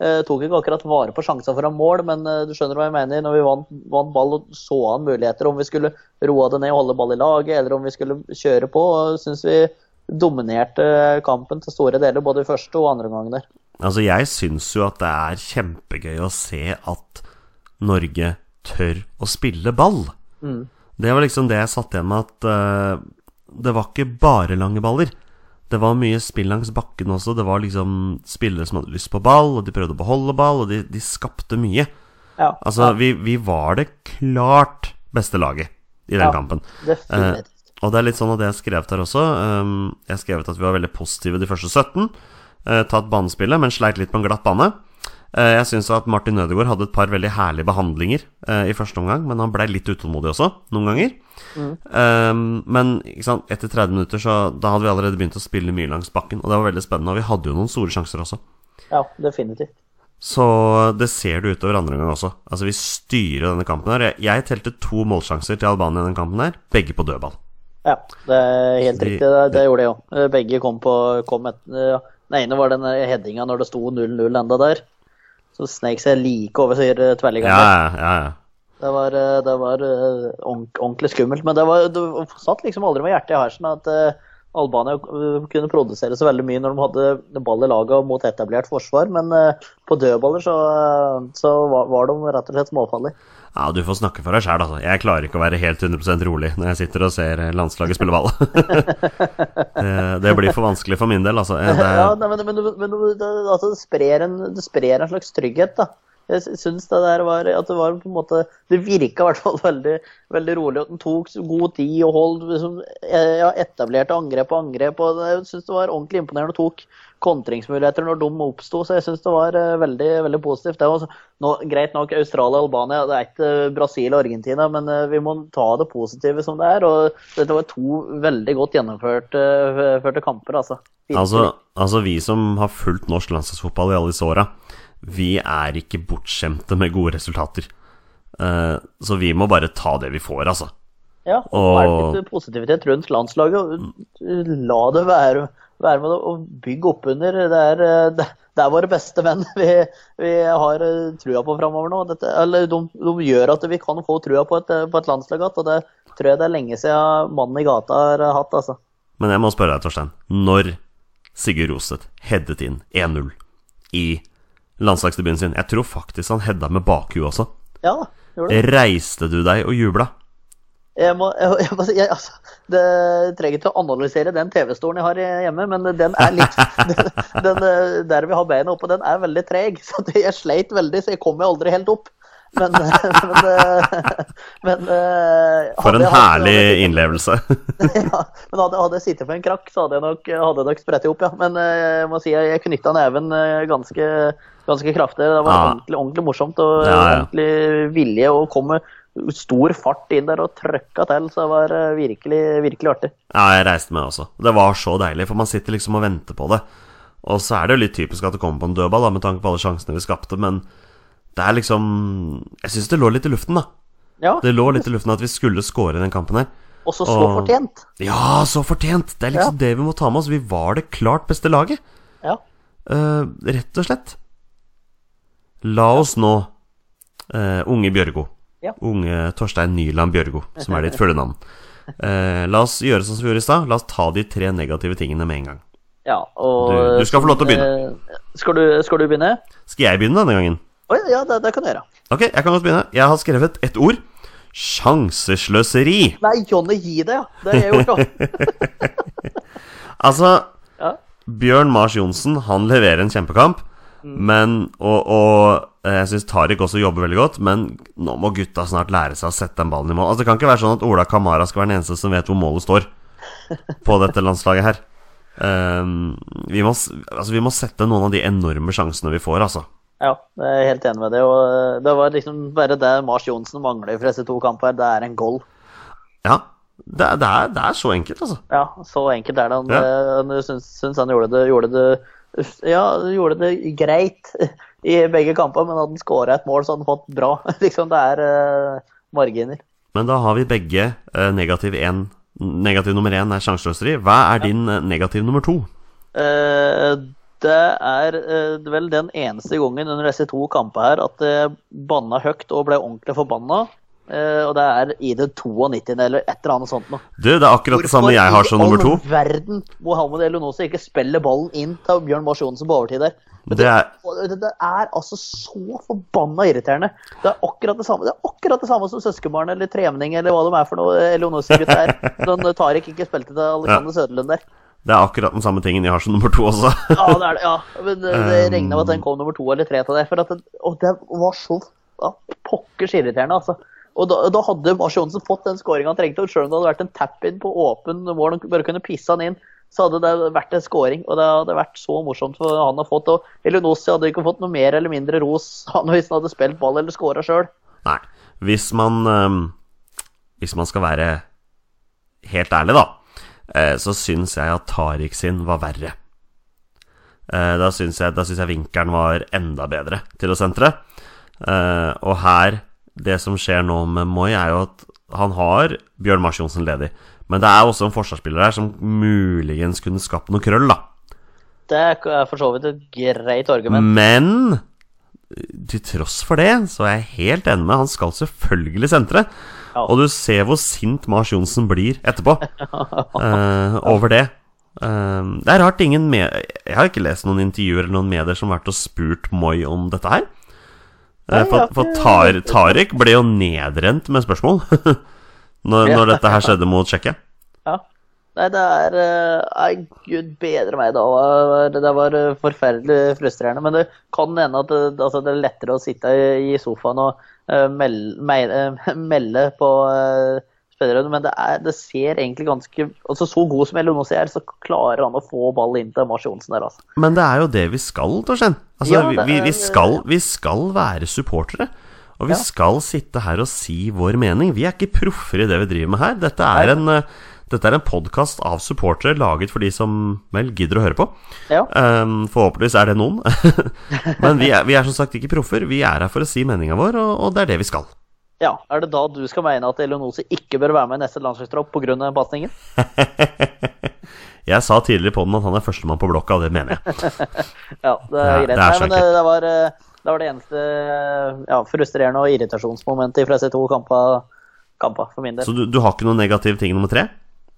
Jeg tok ikke akkurat vare på sjanser foran mål, men du skjønner hva jeg mener. Når vi vant, vant ball og så an muligheter, om vi skulle roe det ned og holde ball i laget, eller om vi skulle kjøre på, syns vi dominerte kampen til store deler, både i første og andre omgang der. Altså, jeg syns jo at det er kjempegøy å se at Norge tør å spille ball. Det var liksom det jeg satt igjen med, at uh, det var ikke bare lange baller. Det var mye spill langs bakken også. Det var liksom spillere som hadde lyst på ball, og de prøvde å beholde ball, og de, de skapte mye. Ja, Altså, vi, vi var det klart beste laget i den Ja. kampen. Uh, Og det er litt sånn at jeg skrev der også. Um, jeg skrev at vi var veldig positive de første 17. Uh, tatt banespillet, men sleit litt på en glatt bane. Uh, jeg syns at Martin Ødegaard hadde et par veldig herlige behandlinger uh, i første omgang, men han blei litt utålmodig også, noen ganger. Mm. men ikke sant, etter 30 minutter så da hadde vi allerede begynt å spille mye langs bakken, og det var veldig spennende. Og vi hadde jo noen store sjanser også. Ja, definitivt. Så det ser det utover andre omgang også. Altså, vi styrer denne kampen her. Jeg, jeg telte to målsjanser til Albania i denne kampen her, begge på dødball. Ja, det er helt De- riktig. Det, det gjorde jeg òg. Begge kom på kom et. Den ene var den headinga når det sto 0-0 enda der. Så snek seg like over Ja, tverrliggeren. ja, ja. ja. Det var, eh, det var eh, ordentlig skummelt. Men det, var, det satt liksom aldri med hjertet i halsen at eh, Albania eh, kunne produsere så veldig mye når de hadde ball i laget og mot etablert forsvar. Men eh, på dødballer så, eh, så var, var de rett og slett småfarlige. Ja, du får snakke for deg sjæl, altså. Jeg klarer ikke å være helt 100% rolig når jeg sitter og ser landslaget spille ball. det, [LAUGHS] det blir for vanskelig for min del, altså. Det, Ja, nei, men, men, men men altså, det, sprer en, det sprer en slags trygghet, da. Jeg sy- syns det der var at det var på en måte Det virka i hvert fall veldig, veldig rolig. At den tok god tid og holdt liksom, eh, ja, etablerte angrep på angrep. og Jeg syns det var ordentlig imponerende og tok kontringsmuligheter når de oppsto. Så jeg syns det var eh, veldig veldig positivt. Det var nå, greit nok Australia og Albania, det er ikke eh, Brasil og Argentina, men vi må ta det positive som det er. og Dette var to veldig godt gjennomførte kamper, altså. Altså, altså, vi som har fulgt norsk landslagsfotball i alle disse åra, vi er ikke bortskjemte med gode resultater. Eh, så vi må bare ta det vi får, altså. Ja, og vær være litt positivitet rundt landslaget. La det være, være med å bygge oppunder. Det er, det, det er våre beste menn [LAUGHS] vi, vi har eh, trua på framover nå. Dette, eller de, de gjør at vi kan få trua på et, på et landslag igjen. Og det tror jeg det er lenge siden mannen i gata har hatt, altså. Men jeg må spørre deg, Torstein. Når Sigurd Roseth headet inn 1-0 i landslagsdebuten sin Jeg tror faktisk han hedda med bakhuet også. Ja, gjorde det. Reiste du deg og jubla? Jeg må, jeg, jeg, må jeg, altså, det trenger ikke å analysere den TV-stolen jeg har hjemme, men den er litt [LAUGHS] den, den, eh, Der vi har beina oppe, den er veldig treg. Så jeg sleit veldig, så jeg kom jo aldri helt opp. Men, [LAUGHS] men, eh, men eh, For en herlig hadde- innlevelse. [LAUGHS] [LAUGHS] ja, men hadde, hadde jeg sittet på en krakk, så hadde jeg nok, hadde nok spredt opp, ja. Men eh, jeg må si jeg, jeg knytta neven ganske, ganske kraftig. Det var Ja. ordentlig, ordentlig morsomt og Ja, ja. ordentlig vilje å komme stor fart inn der og trøkka til. Så det var virkelig, virkelig artig. Ja, jeg reiste med også. Det var så deilig, for man sitter liksom og venter på det. Og så er det jo litt typisk at det kommer på en dødball, da, med tanke på alle sjansene vi skapte, men Det er liksom Jeg syns det lå litt i luften, da. Ja, Det lå litt i luften at vi skulle score den kampen her. også så og- fortjent. Ja, så fortjent! Det er liksom det vi må ta med oss. Vi var det klart beste laget. Ja. Uh, rett og slett. La oss nå, uh, unge Bjørgo Ja. Unge Torstein Nyland Bjørgo, som er ditt fulle navn. Uh, la oss gjøre som vi gjorde i stad. La oss ta de tre negative tingene med en gang. ja og, Du- du skal få lov til å begynne. Skal du, skal du begynne? Skal jeg begynne denne gangen? Oi, ja, det, det kan du gjøre. Ok, jeg kan godt begynne. Jeg har skrevet ett ord. Sjansesløseri. Nei, Johnny, gi det, ja. Det har jeg gjort òg. [LAUGHS] Altså, Ja. Bjørn Mars Johnsen han leverer en kjempekamp. Men, og, og eh, jeg syns Tariq også jobber veldig godt, men nå må gutta snart lære seg å sette den ballen i mål. Altså, det kan ikke være sånn at Ola Kamara skal være den eneste som vet hvor målet står på dette landslaget her. Um, [LAUGHS] vi, må, altså, vi må sette noen av de enorme sjansene vi får, altså. Ja, jeg er helt enig med det. Og eh, det var liksom bare det Mars Johnsen mangler for disse to kampene, det er en goal. Ja, det, er- det, er, det er så enkelt, altså. Ja, så enkelt er det. Han, Ja. eh, han syns, han gjorde det, gjorde det Ja, gjorde det greit i begge kamper, men hadde han skåra et mål, så hadde han fått bra. [LAUGHS] liksom, det er uh, marginer. Men da har vi begge uh, negativ én. Negativ nummer én er sjanseløseri. Hva er din eh, negativ nummer to? Eh, det er eh, vel den eneste gangen under disse to kampene her at jeg banna høyt og ble ordentlig forbanna. Uh, og det er i det 92. eller et eller annet sånt noe. Du, det er akkurat det samme jeg har som nummer to. Hvorfor i all verden Mohammed Elionosi ikke spiller ballen inn til Bjørn Mars Johnsen på overtid der? Det er Det, det er altså så forbanna irriterende. Det er akkurat det samme Det er akkurat det samme som søskenbarn eller tremenning eller hva de er for noe. Elionosi-gutta her. Den [LAUGHS] Tariq ikke spilte til Alexander Søderlund der. Det er akkurat den samme tingen jeg har som nummer to også. [LAUGHS] Ja, det er det. ja. Men det, det regna regner med at den kom nummer to eller tre til det. For at det, og det var så ja, pokkers irriterende, altså. Og da, da hadde Mars Johnsen fått den skåringa han trengte. og Selv om det hadde vært en tap-in på åpen mål, han bare kunne pisse han inn, så hadde det vært en skåring. Og det hadde vært så morsomt for han å fått. Og Elionossi hadde ikke fått noe mer eller mindre ros [LAUGHS] han hvis han hadde spilt ball eller skåra sjøl. Nei. Hvis man øh, Hvis man skal være helt ærlig, da, eh, så syns jeg at Tariq sin var verre. Eh, da syns jeg, jeg vinkelen var enda bedre til å sentre. Eh, og her Det som skjer nå med Moi, er jo at han har Bjørn Mars Johnsen ledig. Men det er også en forsvarsspiller her som muligens kunne skapt noe krøll, da. Det er for så vidt et greit argument. Men til tross for det, så er jeg helt enig med Han skal selvfølgelig sentre. Og du ser hvor sint Mars Johnsen blir etterpå uh, [LAUGHS] over det. Uh, det er rart ingen med Jeg har ikke lest noen intervjuer eller noen medier som har vært og spurt Moi om dette her. Uh, for for Tar, Tariq ble jo nedrent med spørsmål [LAUGHS] når, når dette her skjedde mot Tsjekkia. Nei, det er eh, Nei, gud bedre meg, da. Det var eh, forferdelig frustrerende. Men det kan hende at det, altså, det er lettere å sitte i sofaen og uh, melde, me- eh, [LAUGHS] melde på uh, spillerne. Men det, er, det ser egentlig ganske altså Så god som Elionossi er, så klarer han å få ball inn til Mars Johnsen der, altså. Men det er jo det vi skal, Torstein. Altså, Ja, vi, vi, vi, skal, vi skal være supportere. Og vi Ja. skal sitte her og si vår mening. Vi er ikke proffer i det vi driver med her. Dette er en, eh, dette er en podkast av supportere laget for de som vel gidder å høre på. Ja. Um, forhåpentligvis er det noen. [LAUGHS] Men vi er, vi er som sagt ikke proffer. Vi er her for å si meninga vår, og, og det er det vi skal. ja. Er det da du skal mene at Elionossi ikke bør være med i neste landslagstropp pga. pasningen? [LAUGHS] Jeg sa tidligere på den at han er førstemann på blokka, og det mener jeg. [LAUGHS] Ja, det er Ja, greit. det er Nei, men det, det, var, eh, det var det eneste eh, ja, frustrerende og irritasjonsmomentet fra disse to kamper for min del. Så du, du har ikke noen negativ ting nummer tre?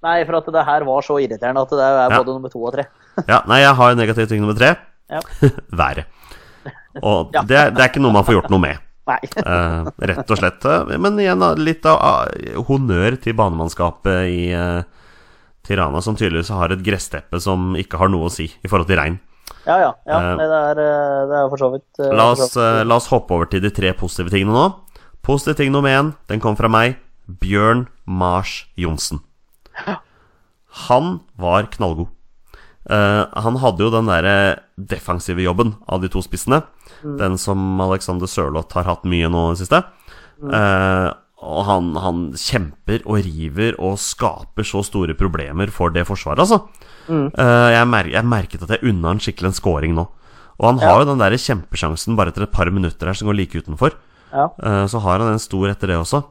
Nei, for at det her var så irriterende at det er Ja. både nummer to og tre. [LAUGHS] Ja, nei, jeg har negativ ting nummer tre. Ja. [LAUGHS] Været. Og [LAUGHS] Ja. det, det er ikke noe man får gjort noe med. Nei. uh, rett og slett. eh, Men igjen, litt av uh, honnør til banemannskapet i uh, Tirana, som tydeligvis har et gressteppe som ikke har noe å si i forhold til regn. Ja, ja. ja nei, det, er, jo det er for så vidt La oss, la oss hoppe over til de tre positive tingene nå. Positiv ting nummer én, den kom fra meg. Bjørn Mars Johnsen. [GASPS] Han var knallgod. Uh, han hadde jo den derre defensive jobben av de to spissene. Den som Alexander Sørloth har hatt mye nå i det siste. Eh, og han, han kjemper og river og skaper så store problemer for det forsvaret, altså. Eh, jeg, mer jeg merket at jeg unna han skikkelig en scoring nå. Og han har Ja. jo den der kjempesjansen bare etter et par minutter her som går like utenfor. Ja. Så har han en stor etter det også.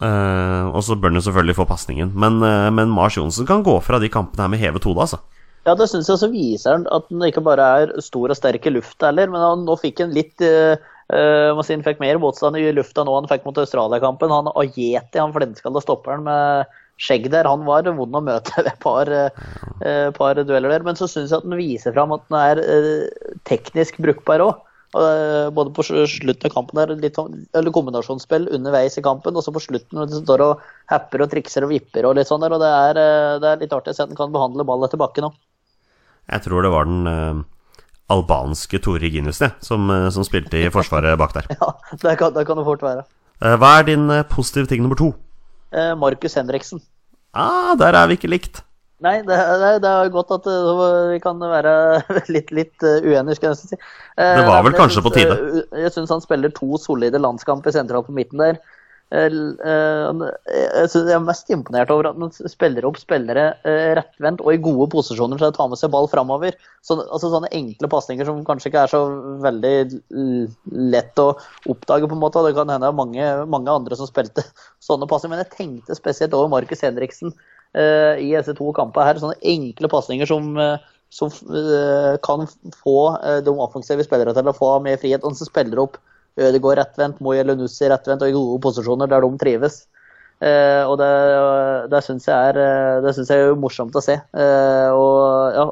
Eh, og så bør han selvfølgelig få pasningen. Men, uh, men Mars Johnsen kan gå fra de kampene her med hevet hode, altså. Ja, det syns jeg så viser han at han ikke bare er stor og sterk i lufta heller, men han, nå fikk han litt uh, uh si han fikk mer motstand i lufta nå han fikk mot Australia-kampen. Han Ajeti, han flintskalla stopperen med skjegg der, han var vond å møte ved et par, par dueller der. Men så syns jeg at han viser fram at han er teknisk brukbar òg. Både på slutten av kampen der, litt sånn, eller kombinasjonsspill underveis i kampen, og så på slutten når de står og happer og trikser og vipper og litt sånn der. Og det er, eh, det er litt artig å se at han kan behandle ball etter bakken òg. Jeg tror det var den eh, albanske Tore Ginussen som, eh, som spilte i forsvaret bak der. [LAUGHS] Ja, det kan, det kan det fort være. Eh, hva er din eh, positive ting nummer to? Eh, Markus Henriksen. Ah, der er vi ikke likt. Nei, det, det, det er godt at uh, vi kan være [LAUGHS] litt, litt uh, uenige, skal jeg nesten si. Eh, Det var vel jeg kanskje på tide. eh, jeg syns han spiller to solide landskamper sentralt på midten der. Eh, eh, jeg, synes jeg er mest imponert over at han spiller opp spillere eh, rettvendt og i gode posisjoner til å ta med seg ball framover. Så, altså, sånne enkle pasninger som kanskje ikke er så veldig lett å oppdage, på en måte. Det kan hende det er mange, mange andre som spilte [LAUGHS] sånne pasninger, men jeg tenkte spesielt over Markus Henriksen eh, i disse to kampene her. Sånne enkle pasninger som, eh, som eh, kan få eh, de offensive spillerne til å få mer frihet. Og som spiller opp Ødegaard rettvendt, Moye Lenussi rettvendt og i gode posisjoner der de trives. Uh, og det, det syns jeg eh, jeg er morsomt å se. Uh, og ja,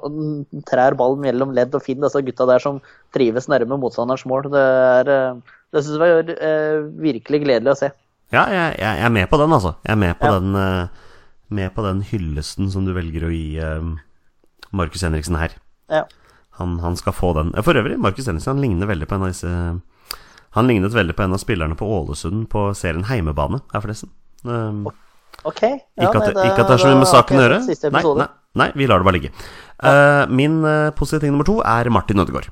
trær ballen mellom ledd og finn disse gutta der som trives nærme motstanderens mål. Det, er, eh, det syns jeg var uh, virkelig gledelig å se. Ja, jeg, jeg, er med på den, altså. Jeg er med på, Ja. den, eh, med på den hyllesten som du velger å gi eh, Markus Henriksen her. Ja. Han, han skal få den. For øvrig, Markus Henriksen han ligner veldig på en av disse Han lignet veldig på en av spillerne på Ålesund på serien Heimebane, her forresten. Um, OK. Ja, ikke, at, nei, det- ikke at det er så mye med saken å gjøre. Nei, nei, nei, vi lar det bare ligge. Eh, min uh, positive ting nummer to er Martin Ødegaard.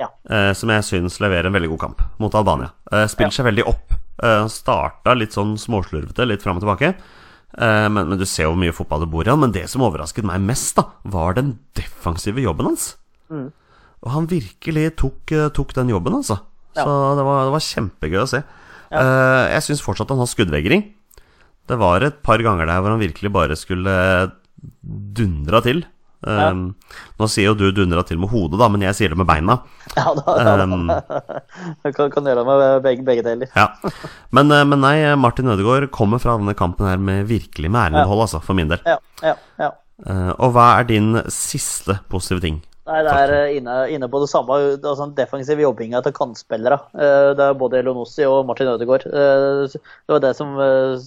Ja. Uh, som jeg syns leverer en veldig god kamp mot Albania. Uh, spiller seg veldig opp. Uh, starta litt sånn småslurvete, litt fram og tilbake. Eh, men, men du ser jo hvor mye fotball det bor i han. Men det som overrasket meg mest, da var den defensive jobben hans. Mm. Og han virkelig tok, eh, tok den jobben, altså. Ja. Så det var, det var kjempegøy å se. Eh, jeg syns fortsatt han har skuddvegring. Det var et par ganger der hvor han virkelig bare skulle dundra til. Um, Nå sier jo du 'dundra til' med hodet, da, men jeg sier det med beina. [LAUGHS] Ja, da, da, Um, Jeg kan, kan gjøre det med begge, begge deler. ja. men, eh, men nei, Martin Ødegaard kommer fra denne kampen her med virkelig med ærenhold, altså, for min del. Ja, ja, ja. Uh, og hva er din siste positive ting? Nei, det er eh, inne, inne på det samme. Altså, den defensive jobbinga til kantspillere. Eh, Det er både Elonossi og Martin Ødegaard. Eh, Det var det som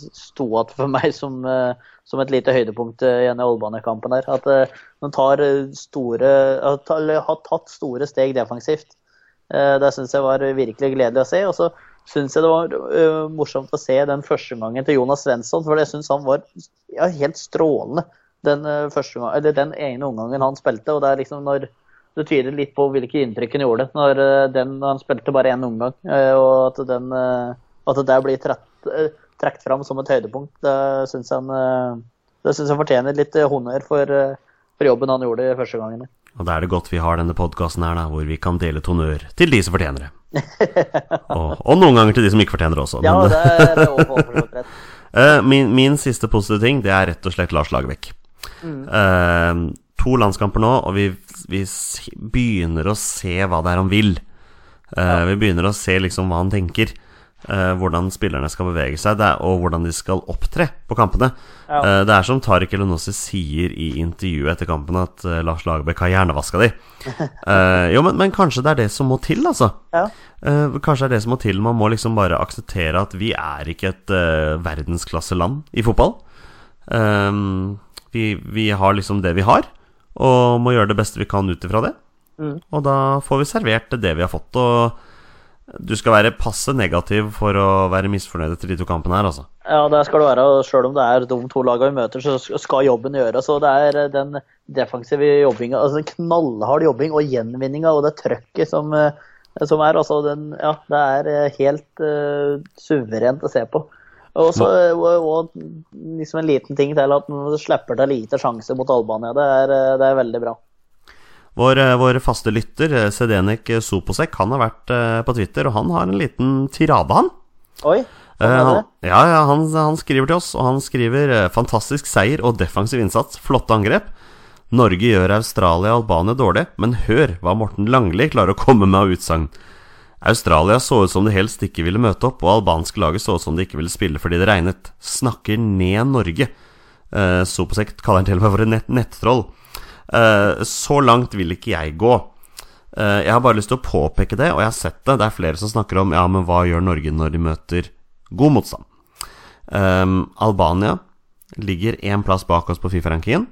sto igjen for meg som, som et lite høydepunkt igjen i denne Olbane-kampen. her. At de tar store, har tatt store steg defensivt. Det syns jeg var virkelig gledelig å se. Og så syns jeg det var morsomt å se den første gangen til Jonas Svensson, for jeg syns han var ja, helt strålende den, eh, gang, eller den ene omgangen han spilte. og det er liksom når det tyder litt på hvilke inntrykk han gjorde når eh, den, han spilte bare én omgang. eh, Og at, den, at det blir trukket fram som et høydepunkt, det syns han det synes jeg fortjener litt honnør for, for jobben han gjorde første gangen. Og da er det godt vi har denne podkasten her, da, hvor vi kan dele et honnør til de som fortjener det. [LAUGHS] og, og noen ganger til de som ikke fortjener det også. Ja, men- det er det er [LAUGHS] min, min siste positive ting, det er rett og slett Lars Lagerbäck. Eh, to landskamper nå, og vi, vi begynner å se hva det er han vil. Eh, Vi begynner å se liksom hva han tenker. Uh, hvordan spillerne skal bevege seg, er, og hvordan de skal opptre på kampene. Ja. Uh, det er som Tariq Elenossi sier i intervjuet etter kampen, at uh, Lars Lagerbäck har hjernevaska de. [LAUGHS] Jo, men, men kanskje det er det som må til, altså. Ja. Kanskje det er det som må til. Man må liksom bare akseptere at vi er ikke et uh, verdensklasseland i fotball. Ehm, vi, vi har liksom det vi har, og må gjøre det beste vi kan ut ifra det. Mm. Og da får vi servert det vi har fått. Og du skal være passe negativ for å være misfornøyd etter de to kampene her, altså. Ja, det skal du være. og Selv om det er de to lagene vi møter, så skal jobben gjøres. og Det er eh, den defensive jobbinga, altså den knallhard jobbing og gjenvinninga og det trøkket som, eh, som er. altså den, ja, Det er eh, helt uh, suverent å se på. Og så liksom en liten ting til at man slipper til lite sjanse mot Albania. Det er, det er veldig bra. Vår, eh, vår faste lytter, eh, Sedenek Soposek, han har vært eh, på Twitter, og han har en liten tirade, han. Oi, han, ja, ja, han, han skriver til oss, og han skriver 'Fantastisk seier og defensiv innsats. Flotte angrep'. Norge gjør Australia og Albania dårlig, men hør hva Morten Langli klarer å komme med av utsagn. Australia så ut som de helst ikke ville møte opp, og albanske laget så ut som de ikke ville spille fordi det regnet. Snakker ned Norge. Eh, Soposek kaller han til og med for et nett, nettroll. Eh, så langt vil ikke jeg gå. Eh, jeg har bare lyst til å påpeke det, og jeg har sett det. Det er flere som snakker om Ja, men hva gjør Norge når de møter god motstand? Eh, Albania ligger én plass bak oss på Fifa-rankingen.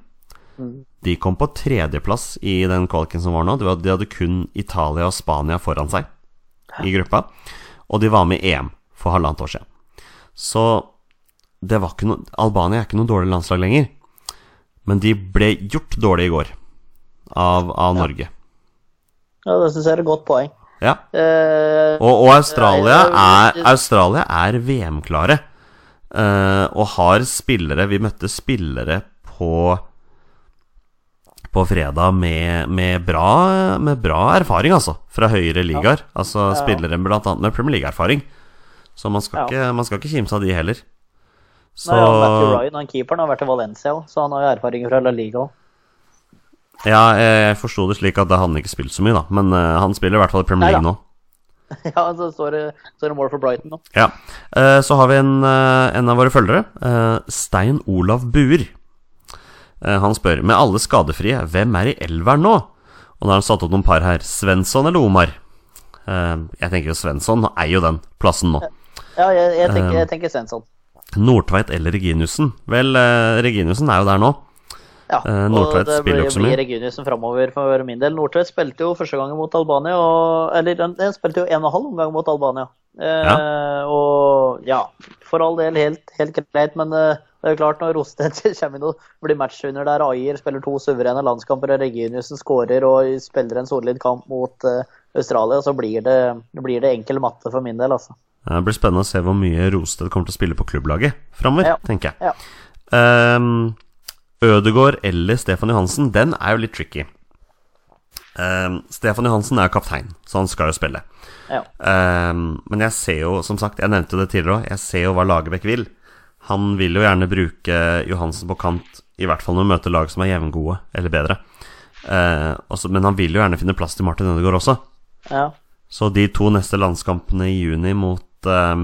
De kom på tredjeplass i den kvaliken som var nå. De hadde kun Italia og Spania foran seg i gruppa. Og de var med i EM for halvannet år siden. Så det var ikke noe Albania er ikke noe dårlig landslag lenger. Men de ble gjort dårlig i går av, av Norge. Ja, det syns jeg er et godt poeng. Ja. Eh, Og, og Australia Nei, er, Australia er VM-klare. eh, og har spillere Vi møtte spillere på På fredag med, med, bra, med bra erfaring, altså. Fra høyere ligaer. Altså Ja. spillere annet med Premier League-erfaring. Så man skal, Ja. ikke, man skal ikke kimse av de heller. Så Nei, ja, Matthew Ryan, han keeperen, har vært i Valencia, så han har jo erfaring fra La Liga. Ja, jeg forsto det slik at han ikke spilt så mye, da. Men uh, han spiller i hvert fall i Premier League nå. [LAUGHS] ja, så står det, står det mål for Brighton nå. Ja. Uh, Så har vi en, uh, en av våre følgere, Stein Olav Buer. Eh, Han spør med alle skadefrie, hvem er i elveren nå? Og da har han satt opp noen par her. Svensson eller Omar? Eh, Jeg tenker jo Svensson eier jo den plassen nå. Ja, jeg, jeg tenker, Um, jeg tenker Svensson. Nordtveit eller Reginussen? Vel, Reginussen er jo der nå. Ja, eh, og det blir, blir Reginiussen framover for min del. Nordtveit spilte jo første gangen mot Albania, og, eller han spilte jo en og en halv omgang mot Albania. Eh, Og ja, for all del helt, helt greit, men eh, det er jo klart når Rostedt [LAUGHS] kommer inn og blir matchvinner der Ayer spiller to suverene landskamper og Reginiussen skårer og spiller en solid kamp mot uh, Australia, så blir det, blir det enkel matte for min del, altså. Det blir spennende å se hvor mye Rosted kommer til å spille på klubblaget framover, Ja. tenker jeg. Ja. Um, Ødegård eller Stefan Johansen, den er jo litt tricky. Um, Stefan Johansen er kaptein, så han skal jo spille. Ja. Um, men jeg ser jo, som sagt, jeg nevnte det tidligere òg, jeg ser jo hva Lagerbäck vil. Han vil jo gjerne bruke Johansen på kant, i hvert fall når han møter lag som er jevngode eller bedre. Eh, også, men han vil jo gjerne finne plass til Martin Ødegaard også. ja. Så de to neste landskampene i juni mot, eh,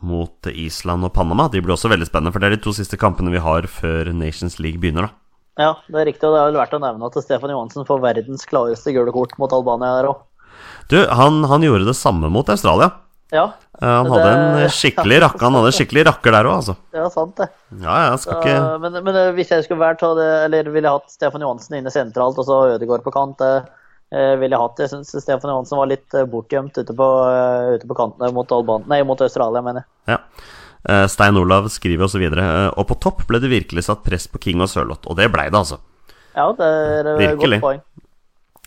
mot Island og Panama De blir også veldig spennende, for det er de to siste kampene vi har før Nations League begynner. da Ja, det er riktig, og det er vel verdt å nevne at Stefan Johansen får verdens klareste gule kort mot Albania der òg. Du, han, han gjorde det samme mot Australia. Ja, han han Det- hadde en [LAUGHS] skikkelig rakke Han hadde skikkelig rakker der òg, altså. det er sant, det. Ja, ja, skal ikke men, men uh, hvis jeg skulle vært, det, eller ville jeg hatt Stefan Johansen inne sentralt og så Ødegaard på kant, uh, uh, ville jeg hatt. Jeg syns Stefan Johansen var litt bortgjemt ute på, ute på kantene mot, Alban nei, mot Australia, mener jeg. Ja. Eh, Stein Olav skriver osv. videre. eh, Og på topp ble det virkelig satt press på King og Sørloth, og det blei det, altså. Ja, det er et Virkelig. godt poeng.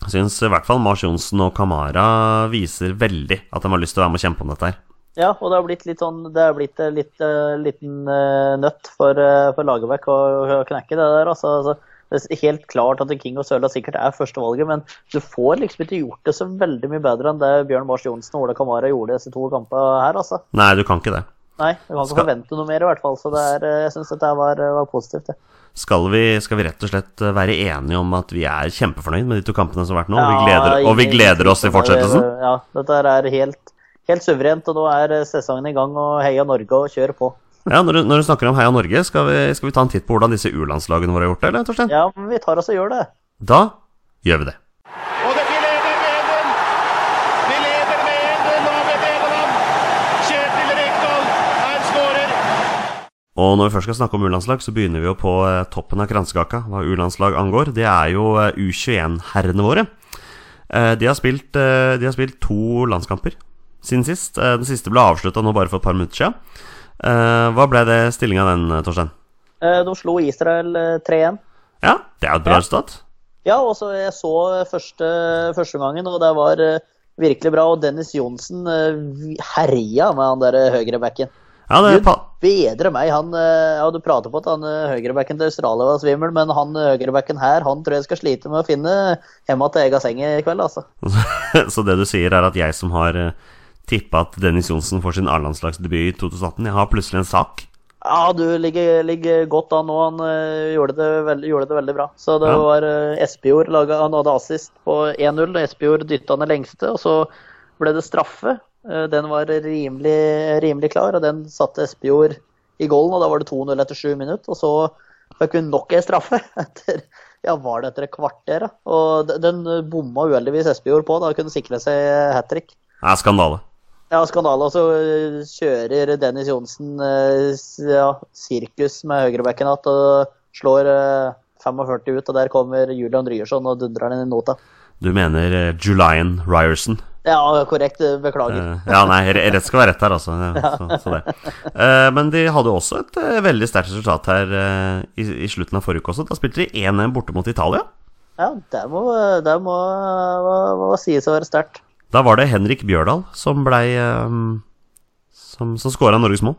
Jeg syns i hvert fall Mars Johnsen og Kamara viser veldig at de har lyst til å være med og kjempe om dette her. Ja, og det har blitt litt sånn Det har blitt en uh, liten uh, nøtt for, for Lagerbäck å, å knekke det der. Altså, altså, det er helt klart at King og Sørla sikkert er førstevalget, men du får liksom ikke gjort det så veldig mye bedre enn det Bjørn Mars Johnsen og Ole Kamara gjorde disse to kampene her, altså. Nei, du kan ikke det. Nei, du kan ikke Skal- forvente noe mer i hvert fall, så det er, jeg syns dette var, var positivt. det. Skal vi, skal vi rett og slett eh, være enige om at vi er kjempefornøyd med de to kampene som har vært nå? og vi gleder, og vi gleder oss til fortsettelsen? Ja, dette er helt, helt suverent, og nå er uh, sesongen i gang, og heia Norge og kjør på. Ja, når du, når du snakker om Heia Norge, skal vi, skal vi ta en titt på hvordan disse U-landslagene våre har gjort det, eller, Torstein? Ja, vi tar oss og gjør det. Da gjør vi det. Og det vi leder med 1-0. Vi leder med 1-0 over Nederland. Kjetil Rekdal er skårer. Og når vi først skal snakke om U-landslag, så begynner vi jo på eh, toppen av kransekaka hva U-landslag angår. Det er jo eh, U21-herrene våre. Eh, De har, spilt, de har spilt to landskamper siden sist. Den siste ble avslutta nå bare for et par minutter siden. Hva ble det stillinga den, Torstein? De slo Israel uh, 3-1. Ja, det er jo et bra resultat. Ja, og så jeg så første, første gangen, og det var virkelig bra. Og Dennis Johnsen herja med han der høyrebacken. Ja, det Gud bedre meg. Han, eh, ja, du prater på at han eh, høyrebacken til Australia var svimmel, men han eh, høyrebacken her han tror jeg skal slite med å finne hjemme til egen seng i kveld. altså. [LAUGHS] Så det du sier, er at jeg som har tippa at Dennis Johnsen får sin A-landslagsdebut i 2018, jeg har plutselig en sak. Ja, du ligger, ligger godt an nå. Han gjorde, det veldig, gjorde det veldig bra. Så det Ja. var uh, Espejord Han hadde assist på 1-0. Espejord dytta i lengste, og så ble det straffe. Eh, den var rimelig, rimelig klar, og den satte Espejord i golden. Og da var det 2-0 etter sju minutter. Og så fikk hun nok en straffe [LAUGHS] etter ja, var det etter et kvarter? da? Og den eh, bomma uheldigvis Espejord på. Da kunne sikre seg hat trick. Det er skandale. Ja, skandale. Og så øh, kjører Dennis Johnsen øh, ja, sirkus med høyrebekken igjen og slår øh, 45 ut. Og der kommer Julian Ryerson og dundrer den i nota. Du mener Julian Ryerson? Ja, korrekt. Beklager. Eh, ja, nei, rett skal være rett her, altså. Så, [LAUGHS] så det. Eh, men de hadde også et eh, veldig sterkt resultat her i, i slutten av forrige uke også. Da spilte de 1-1 borte mot Italia. Ja, det må, det må, må, må sies å være sterkt. Da var det Henrik Bjørdal som blei Som, som skåra Norges mål.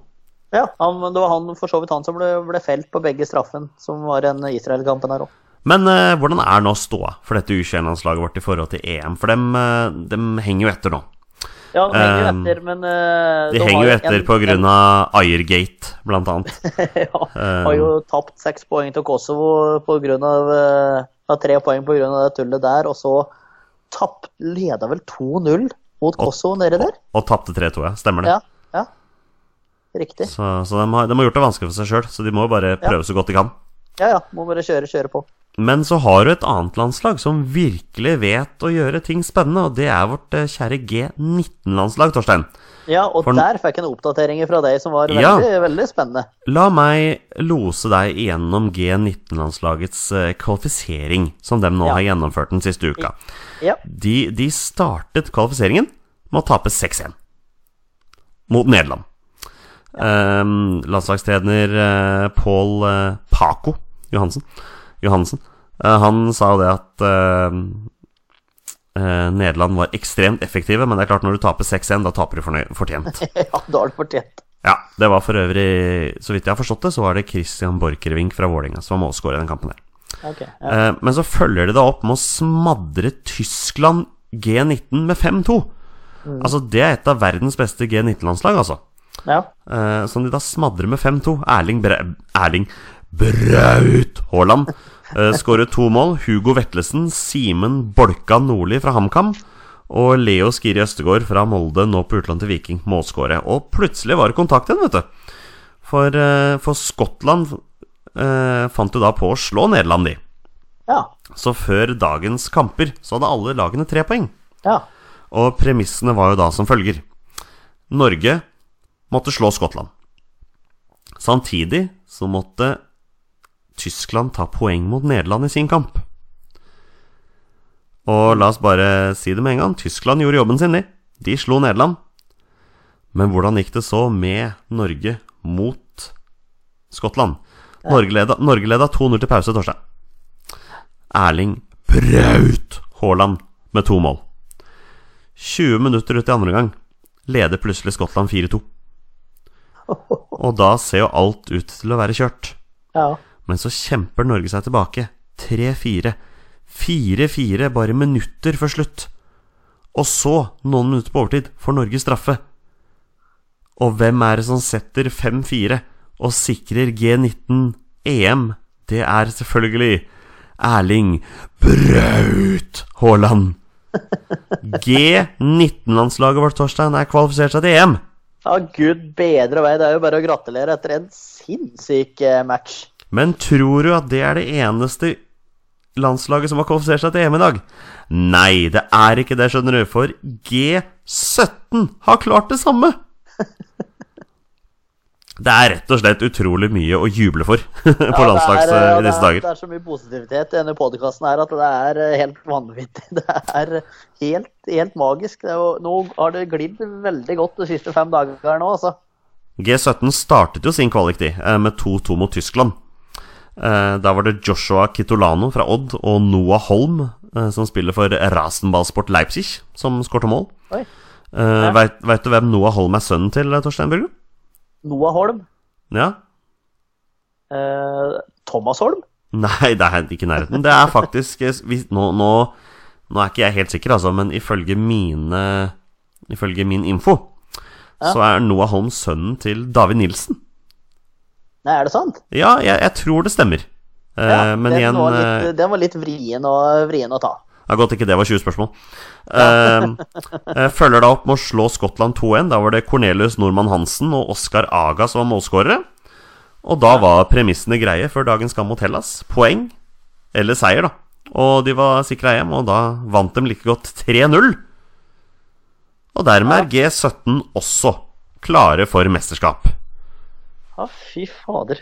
Ja, han, det var han, for så vidt han som ble, ble felt på begge straffen, som var en Israel-kampen her òg. Men eh, hvordan er nå ståa for dette U21-landslaget vårt i forhold til EM? For dem, eh, dem henger jo etter nå. Ja, de henger jo Um, etter, men øh, De henger jo etter på grunn av Ayergate, blant annet. [LAUGHS] ja, har jo tapt seks poeng til Kosovo på grunn av eh, ja, tre poeng pga. det tullet der, og så tapt, leda vel 2-0 mot Kosovo nede der? Og tapte 3-2, ja. Stemmer det. Ja, ja. Riktig. Så, så de, har, de har gjort det vanskelig for seg sjøl, så de må jo bare prøve så godt de kan. Ja, ja. Må bare kjøre, kjøre på. Men så har du et annet landslag som virkelig vet å gjøre ting spennende, og det er vårt eh, kjære G19-landslag, Torstein. Ja, og For- der fikk jeg en oppdatering fra deg som var Ja. veldig, veldig spennende. La meg lose deg igjennom G19-landslagets eh, kvalifisering, som de nå Ja. har gjennomført den siste uka. Ja. De, de startet kvalifiseringen med å tape 6-1 mot Nederland. Um, landslagstrener uh, Pål Paco Johansen, Johansen eh, Han sa jo det at eh, eh, Nederland var ekstremt effektive, men det er klart når du taper 6-1, da taper du fortjent. [LAUGHS] ja, da har du fortjent. Ja, det var for øvrig, så vidt jeg har forstått det, så var det Christian Borchgrevink fra Vålerenga som var målskårer i den kampen her. Okay, ja. Men så følger de da opp med å smadre Tyskland G19 med 5-2. Altså, det er et av verdens beste G19-landslag, altså. ja. Som de da smadrer med 5-2. Erling, Bre Erling Braut Haaland uh, skårer to mål. Hugo Vetlesen, Simen Bolka Nordli fra HamKam og Leo Skiri Østegård fra Molde, nå på utlån til Viking, målskåret. Og plutselig var det kontakt igjen, vet du. For, eh, for Skottland eh, fant jo da på å slå Nederland, de. Ja. Så før dagens kamper så hadde alle lagene tre poeng. Ja. Og premissene var jo da som følger. Norge måtte slå Skottland. Samtidig så måtte Tyskland ta poeng mot Nederland i sin kamp. Og la oss bare si det med en gang. Tyskland gjorde jobben sin, de. De slo Nederland. Men hvordan gikk det så med Norge mot Skottland? Norge leda, Norge leda 2-0 til pause, torsdag. Erling Braut Haaland med to mål. 20 minutter ut i andre gang leder plutselig Skottland 4-2. [LAUGHS] Og da ser jo alt ut til å være kjørt. Ja. Men så kjemper Norge seg tilbake. 3-4. 4-4 bare minutter før slutt. Og så, noen minutter på overtid, får Norge straffe. Og hvem er det som setter 5-4 og sikrer G19 EM? Det er selvfølgelig Erling Braut Haaland. G19-landslaget vårt, Torstein, er kvalifisert seg til EM. ja, gud bedre vei. Det er jo bare å gratulere etter en sinnssyk eh, match. Men tror du at det er det eneste landslaget som har kvalifisert seg til EM i dag? Nei, det er ikke det, skjønner du, for G17 har klart det samme! Det er rett og slett utrolig mye å juble for [LAUGHS] på Ja, landslags er, i eh, disse det er, dager. Det er så mye positivitet i denne podkasten her at det er eh, helt vanvittig. [LAUGHS] Det er helt, helt magisk. Det jo, nå har det glidd veldig godt de siste fem dagene nå, altså. G17 startet jo sin kvalik de, eh, med 2-2 mot Tyskland. Eh, Da var det Joshua Kitolano fra Odd og Noah Holm, eh, som spiller for Rasenballsport Leipzig, som skårte mål. Oi. Uh, Veit du hvem Noah Holm er sønnen til, Torstein Børgo? Noah Holm. Ja? Eh, Thomas Holm. [LAUGHS] Nei, det er ikke i nærheten. Det er faktisk eh, nå, nå, nå er ikke jeg helt sikker, altså, men ifølge mine Ifølge min info Ja. så er Noah Holm sønnen til David Nilsen. Nei, er det sant? Ja, jeg, jeg tror det stemmer. Eh, Ja, men den, igjen var eh, litt, den var litt vrien å, vrien å ta. Det er godt ikke det var 20 spørsmål. Eh, eh, følger da opp med å slå Skottland 2-1. Da var det Cornelius Normann Hansen og Oskar Aga som var målskårere. Og da var premissene greie før dagens kamp mot Hellas. Poeng eller seier, da. Og de var sikra hjem, og da vant de like godt 3-0. Og dermed er G17 også klare for mesterskap. Ja, fy fader.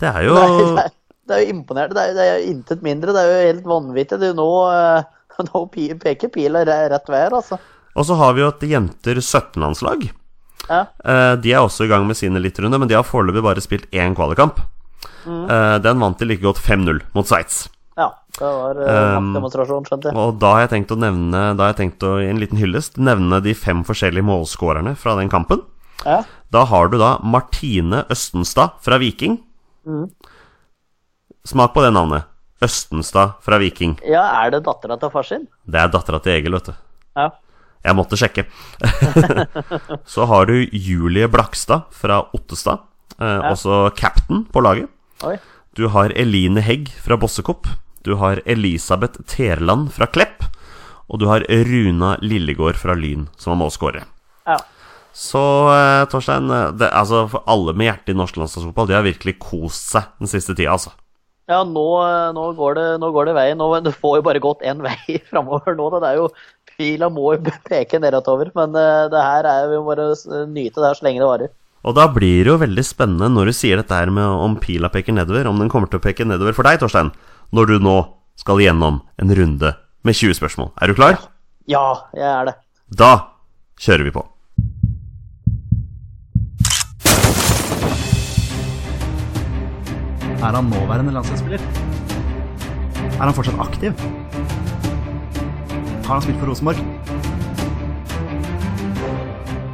Det er jo [LAUGHS] det, er, det er jo imponerende. Det er, det er intet mindre. Det er jo helt vanvittig. Det jo nå, eh, [LAUGHS] nå peker pila rett vei her, altså. Og så har vi jo et jenter 17-landslag. Ja. Eh, De er også i gang med sine eliterunde, men de har foreløpig bare spilt én kvalikamp. Mm. Den vant de like godt 5-0 mot Sveits. ja. Det var Um, skjønte jeg. Og da har jeg tenkt å nevne Da har jeg tenkt å i en liten hyllest nevne de fem forskjellige målskårerne fra den kampen. Ja. Da har du da Martine Østenstad fra Viking. Smak på det navnet. Østenstad fra Viking. ja, er det dattera til far sin? Det er dattera til Egil, vet du. Ja. Jeg måtte sjekke. [LAUGHS] Så har du Julie Blakstad fra Ottestad. Eh, Også captain på laget. Oi. Du har Eline Hegg fra Bossekopp. Du har Elisabeth Terland fra Klepp. Og du har Runa Lillegård fra Lyn, som var målskåret Ja. Så eh, Torstein, eh, det, altså for alle med hjertet i norsk landslagsfotball, de har virkelig kost seg den siste tida, altså. Ja, nå, nå, går det, nå går det veien. Nå, det får jo bare gått én vei [LAUGHS] framover nå. Det er jo, Pila må jo [LAUGHS] peke nedover, men eh, det her er vi må bare å nyte det her så lenge det varer. Og da blir det jo veldig spennende når du sier dette her med om pila peker nedover, om den kommer til å peke nedover for deg, Torstein, når du nå skal gjennom en runde med 20 spørsmål. Er du klar? Ja, jeg er det. Da kjører vi på. Er han nåværende landslagsspiller? Er han fortsatt aktiv? Har han spilt for Rosenborg?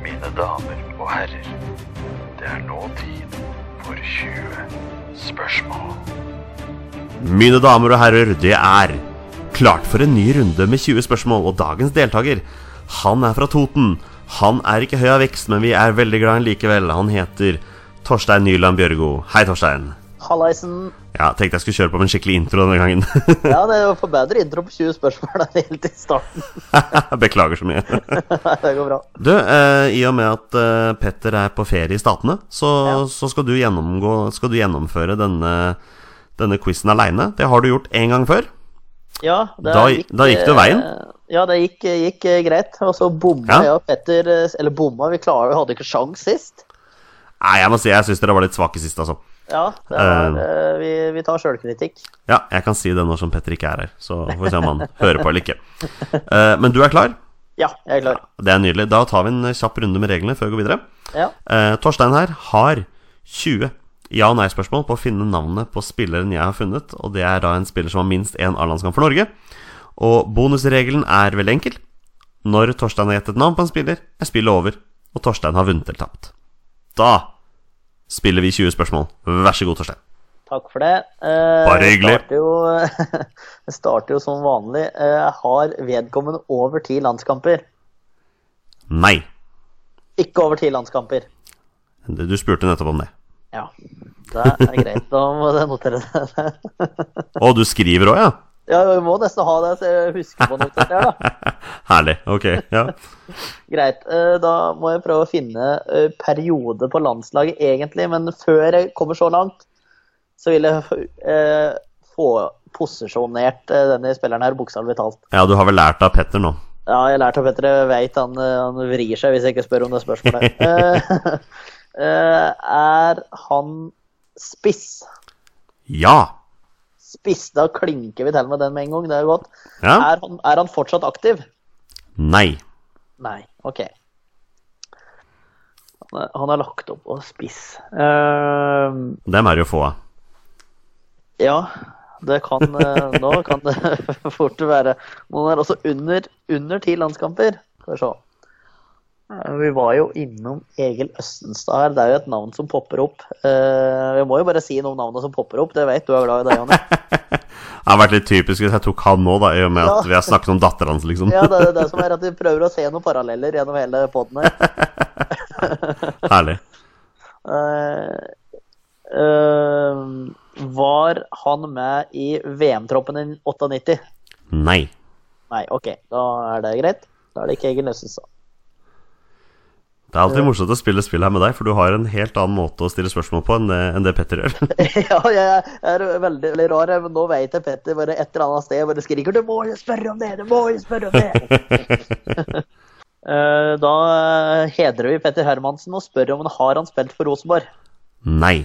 Mine damer og herrer, det er nå tid for 20 spørsmål. Mine damer og herrer, det er klart for en ny runde med 20 spørsmål, og dagens deltaker, han er fra Toten. Han er ikke høy av vekst, men vi er veldig glad i han likevel. Han heter Torstein Nyland Bjørgo. Hei, Torstein. Hallaisen. Ja, tenkte jeg skulle kjøre på med en skikkelig intro denne gangen. [LAUGHS] Ja, det får [LAUGHS] bedre intro på 20 spørsmål enn helt i starten. [LAUGHS] Beklager så mye. det går bra. Du, eh, i og med at eh, Petter er på ferie i Statene, så, Ja. så skal, du skal du gjennomføre denne, denne quizen aleine. Det har du gjort én gang før. Ja, det gikk, da gikk det veien? eh, Ja, det gikk, gikk eh, greit. Og så bomma Ja. jeg og Petter eh, Eller bomma, vi klarer, vi hadde ikke sjans sist. Nei, jeg må si jeg syns dere var litt svake sist, altså. Ja, er, var, eh, vi, vi tar sjølkritikk. Ja, jeg kan si det når som Petter ikke er her, så får vi se om han hører på eller ikke. Eh, men du er klar? Ja, jeg er klar. Det er nydelig. Da tar vi en kjapp runde med reglene før vi går videre. Ja. Eh, Torstein her har 20 ja- og nei-spørsmål på å finne navnet på spilleren jeg har funnet, og det er da en spiller som har minst én A-landskamp for Norge. Og bonusregelen er veldig enkel. Når Torstein har gjettet navn på en spiller, er spillet over, og Torstein har vunnet eller tapt. Da spiller vi 20 spørsmål. Vær så god, Torstein. Takk for det. Eh, Bare hyggelig. [LAUGHS] Det starter starter jo som vanlig. Eh, har vedkommende over ti landskamper? Nei. Ikke over ti landskamper. Du spurte nettopp om det. Ja, det er greit. Da må jeg notere det. [LAUGHS] Å, du skriver òg, ja? Ja, vi må nesten ha det, så jeg husker på noe til det, da. [LAUGHS] Herlig. Ok. Ja. [LAUGHS] Greit. eh, Da må jeg prøve å finne eh, periode på landslaget, egentlig. Men før jeg kommer så langt, så vil jeg eh, få posisjonert denne spilleren her, bokstavelig talt. ja, du har vel lært av Petter nå? Ja, jeg har lært av Petter. Jeg vet han, han vrir seg hvis jeg ikke spør om det spørsmålet. [LAUGHS] Er han spiss? Ja. Spiss, da klinker vi til med den med en gang. Det er jo godt. Ja. Er, han, er han fortsatt aktiv? Nei. Nei, ok. Han er, han er lagt opp og spiss. Uh, Dem er det jo få av. ja, det kan eh, Nå kan det [LAUGHS] fort være. Men han er også under, under ti landskamper. Skal vi se. Eh, Vi var jo innom Egil Østenstad her. Det er jo et navn som popper opp. Eh, Vi må jo bare si noe om navnet som popper opp. Det vet du er glad i det, Jonny. [LAUGHS] Det har vært litt typisk hvis jeg tok han nå, da, i og med at vi har snakket om datteren hans, liksom. Ja, det er det som er at vi prøver å se noen paralleller gjennom hele poden her. [LAUGHS] Herlig. Uh, [LAUGHS] uh, var han med i VM-troppen i 98? Nei. Nei, OK. Da er det greit. Da er det ikke Egil Østenstad. Det er alltid morsomt å spille spill her med deg, for du har en helt annen måte å stille spørsmål på enn det, enn det Petter gjør. [LAUGHS] ja, jeg er veldig, veldig rar, men nå vet jeg Petter bare et eller annet sted bare skriker 'Du må jo spørre om det! Du må jo spørre om det!' [LAUGHS] Eh, da eh, hedrer vi Petter Hermansen og spør om han har han spilt for Rosenborg. Nei.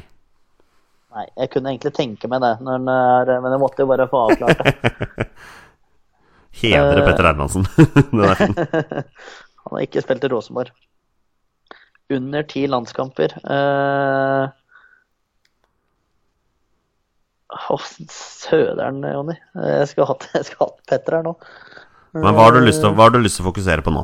Nei, jeg kunne egentlig tenke meg det, når er, men jeg måtte jo bare få avklart det. [LAUGHS] Hedre Eh. Petter Hermansen. Er. Han har ikke spilt i Rosenborg. Under ti landskamper. Uh, oh, søderen, Jonny. Jeg skulle hatt, hatt Petter her nå. Men hva har du lyst til, å- fokusere på nå?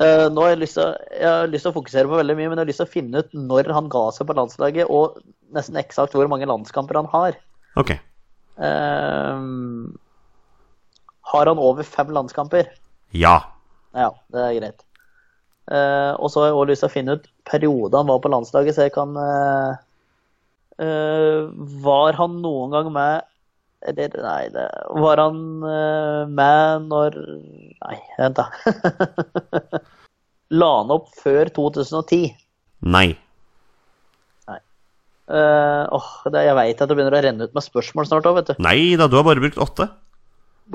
Uh, nå har jeg, lyst til, jeg har lyst til å fokusere på veldig mye, men jeg har lyst til å finne ut når han ga seg på landslaget, og nesten eksakt hvor mange landskamper han har. Ok. Uh, har han over fem landskamper? Ja. Ja, det er greit. Eh, og så har jeg også lyst til å finne ut perioden han var på landslaget, så jeg kan eh, eh, Var han noen gang med Eller, nei, det, var han med når Nei, vent, da. [LAUGHS] La han opp før 2010? Nei. Nei. åh, det, jeg veit at det begynner å renne ut med spørsmål snart òg, vet du. Nei da, du har bare brukt åtte.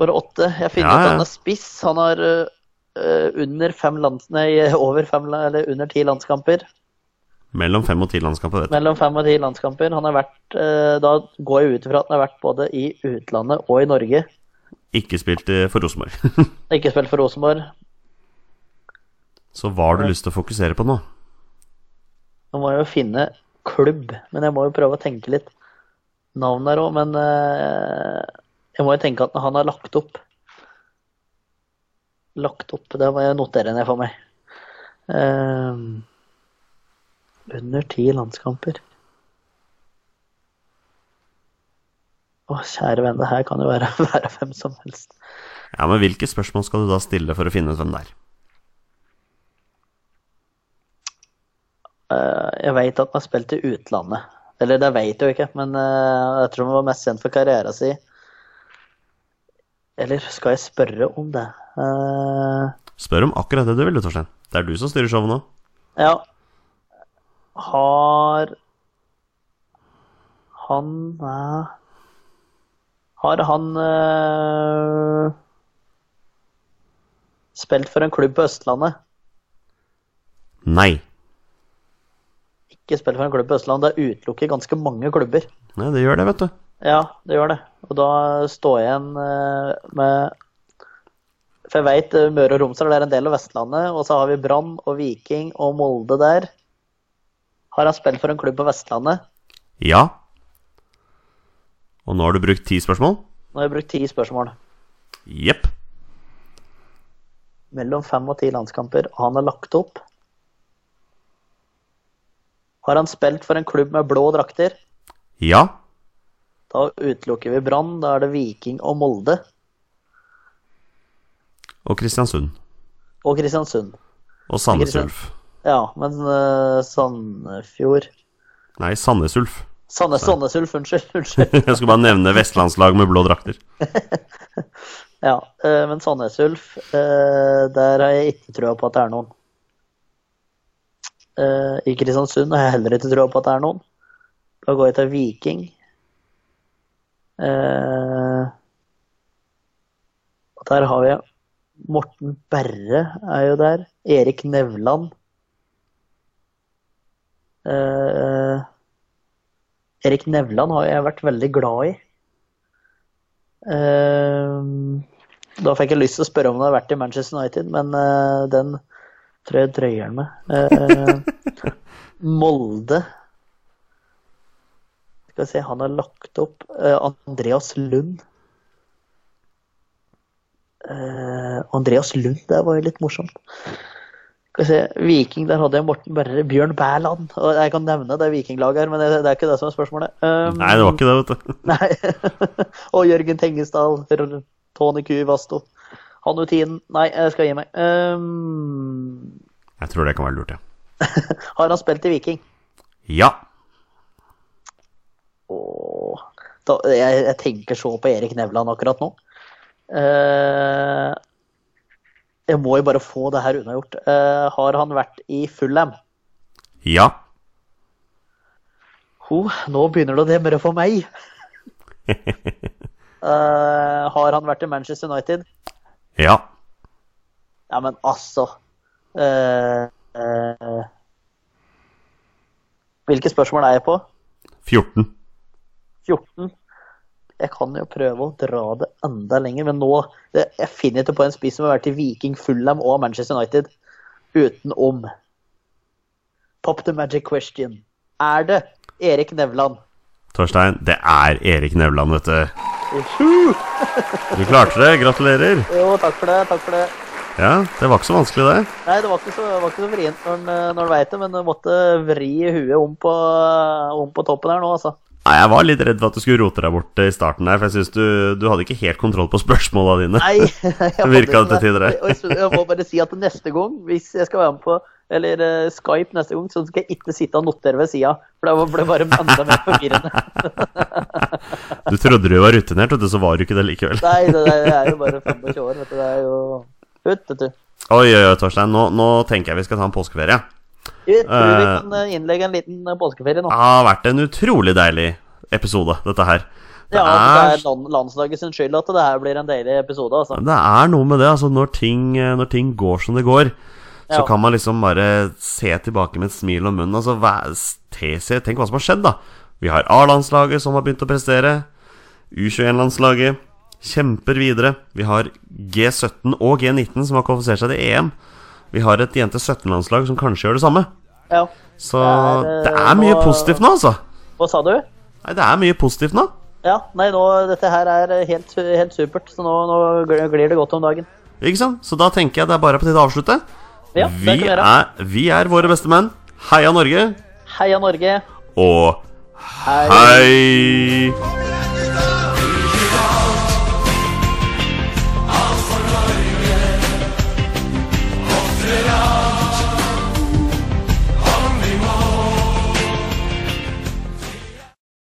Bare åtte. Jeg finner Ja, ut at han er spiss. Han har under fem lands... Nei, [LAUGHS] over fem Eller under ti landskamper. Mellom fem og ti landskamper, vet du. Mellom fem og ti landskamper. Han har vært eh, Da går jeg ut ifra at han har vært både i utlandet og i Norge. Ikke spilt eh, for Rosenborg. [LAUGHS] Ikke spilt for Rosenborg. Så hva har du lyst til å fokusere på nå? Nå må jeg jo finne klubb, men jeg må jo prøve å tenke litt navn der òg. Men eh, jeg må jo tenke at han har lagt opp Lagt opp, det må jeg notere ned for meg. Eh, under ti landskamper. Å, kjære venn, det her kan jo være, [LAUGHS] være hvem som helst. Ja, men hvilke spørsmål skal du da stille for å finne ut hvem det er? Uh, jeg vet at han har spilt i utlandet. Eller det vet jeg jo ikke, men uh, jeg tror han var mest kjent for karrieren sin. Eller skal jeg spørre om det? Eh, Spør om akkurat det du vil, Torstein. Det er du som styrer showet nå. ja Har han uh, Har han uh, spilt for en klubb på Østlandet? Nei. Ikke spilt for en klubb på Østlandet. Det utelukker ganske mange klubber. Nei, det gjør det, vet du. Ja, det gjør det. Og da står jeg igjen med For jeg veit Møre og Romsdal er en del av Vestlandet, og så har vi Brann og Viking og Molde der. Har han spilt for en klubb på Vestlandet? Ja. Og nå har du brukt ti spørsmål? Nå har jeg brukt ti spørsmål. Jepp. Mellom fem og ti landskamper. Han har lagt opp. Har han spilt for en klubb med blå drakter? Ja. Da utelukker vi Brann. Da er det Viking og Molde. Og Kristiansund. Og Kristiansund. Og Sandnes Ulf. Ja, men uh, Sandefjord Nei, Sandnes Ulf. Sandnes Sandnes Ulf, unnskyld. [LAUGHS] unnskyld. Jeg skulle bare nevne vestlandslag med blå drakter. [LAUGHS] Ja, uh, men Sandnes Ulf, uh, der har jeg ikke trua på at det er noen. I Kristiansund har jeg heller ikke trua på at det er noen. Da går jeg til Viking. Og der har vi Morten Berre er jo der. Erik Nevland. Eh, Erik Nevland har jeg vært veldig glad i. Eh, da fikk jeg lyst til å spørre om han har vært i Manchester United, men eh, den tror jeg drøyer han med. Eh, [LAUGHS] Molde Skal vi se, han har lagt opp eh, Andreas Lund. Eh, Andreas Lund, det var jo litt morsomt. Se, Viking, der hadde jeg Morten Berre, Bjørn Bærland. Og jeg kan nevne det vikinglaget her, men det, det er ikke det som er spørsmålet. Um, Nei, det var ikke det, vet du. [LAUGHS] Nei. [LAUGHS] og Jørgen Tengesdal, Tony Q Vasto. Hanutinen. Nei, jeg skal gi meg. Um, Jeg tror det kan være lurt, ja. [LAUGHS] har han spilt i Viking? Ja. Åh, da, jeg, jeg tenker så på Erik Nevland akkurat nå. Eh, jeg må jo bare få det her unnagjort. Eh, har han vært i Fulham? Ja. Ho, nå begynner det å demre for meg. [LAUGHS] Eh, har han vært i Manchester United? Ja. Ja, men altså Hvilke spørsmål er jeg på? 14. 14. Jeg kan jo prøve å dra det enda lenger, men nå det, Jeg finner ikke på en spiss som har vært i Viking, Fulham og Manchester United utenom Pop the magic question. Er det Erik Nevland? Torstein, det er Erik Nevland, vet du. Du klarte det. Gratulerer. Jo, takk for det. Takk for det. Ja, det var ikke så vanskelig, det. Nei, det var ikke så, var ikke så vrient når en veit det, men du måtte vri huet om på, om på toppen her nå, altså. Nei, Jeg var litt redd for at du skulle rote deg bort i starten der, for jeg syns du, du hadde ikke helt kontroll på spørsmåla dine. Nei, [LAUGHS] jeg [LAUGHS] Virka det til? Jeg, jeg må bare si at neste gang, hvis jeg skal være med på eller uh, Skype neste gang, så skal jeg ikke sitte og notere ved sida. For det ble bare enda mer forvirrende. Du trodde du var rutinert, og så var du ikke det likevel. Nei, det, det er jo bare 25 år, vet du. Det er jo Ut, vet du. Oi, oi, oi, Torstein, nå, nå tenker jeg vi skal ta en påskeferie. Jeg tror vi Eh. kan eh, innlegge en liten eh, påskeferie nå. Det har vært en utrolig deilig episode, dette her. Det Ja, er, det er, landslaget sin skyld at det her blir en deilig episode, altså. det er noe med det, altså, når ting, når ting går som det går, så kan man liksom bare se tilbake med et smil om munnen. Altså, hva, tese, tenk hva som har skjedd, da. Vi har A-landslaget som har begynt å prestere. U21-landslaget kjemper videre. Vi har G17 og G19 som har kvalifisert seg til EM. Vi har et jente 17-landslag som kanskje gjør det samme. Ja. Så Det er, det eh, er mye nå- positivt nå, altså. Hva sa du? Nei, det er mye positivt nå. Ja, nei, nå, dette her er helt, helt supert, så nå, nå glir det godt om dagen. Ikke sant? Så da tenker jeg det er bare på tide å avslutte. Ja, vi, er, vi er våre beste menn. Heia Norge. Heia Norge. Og Hei. hei!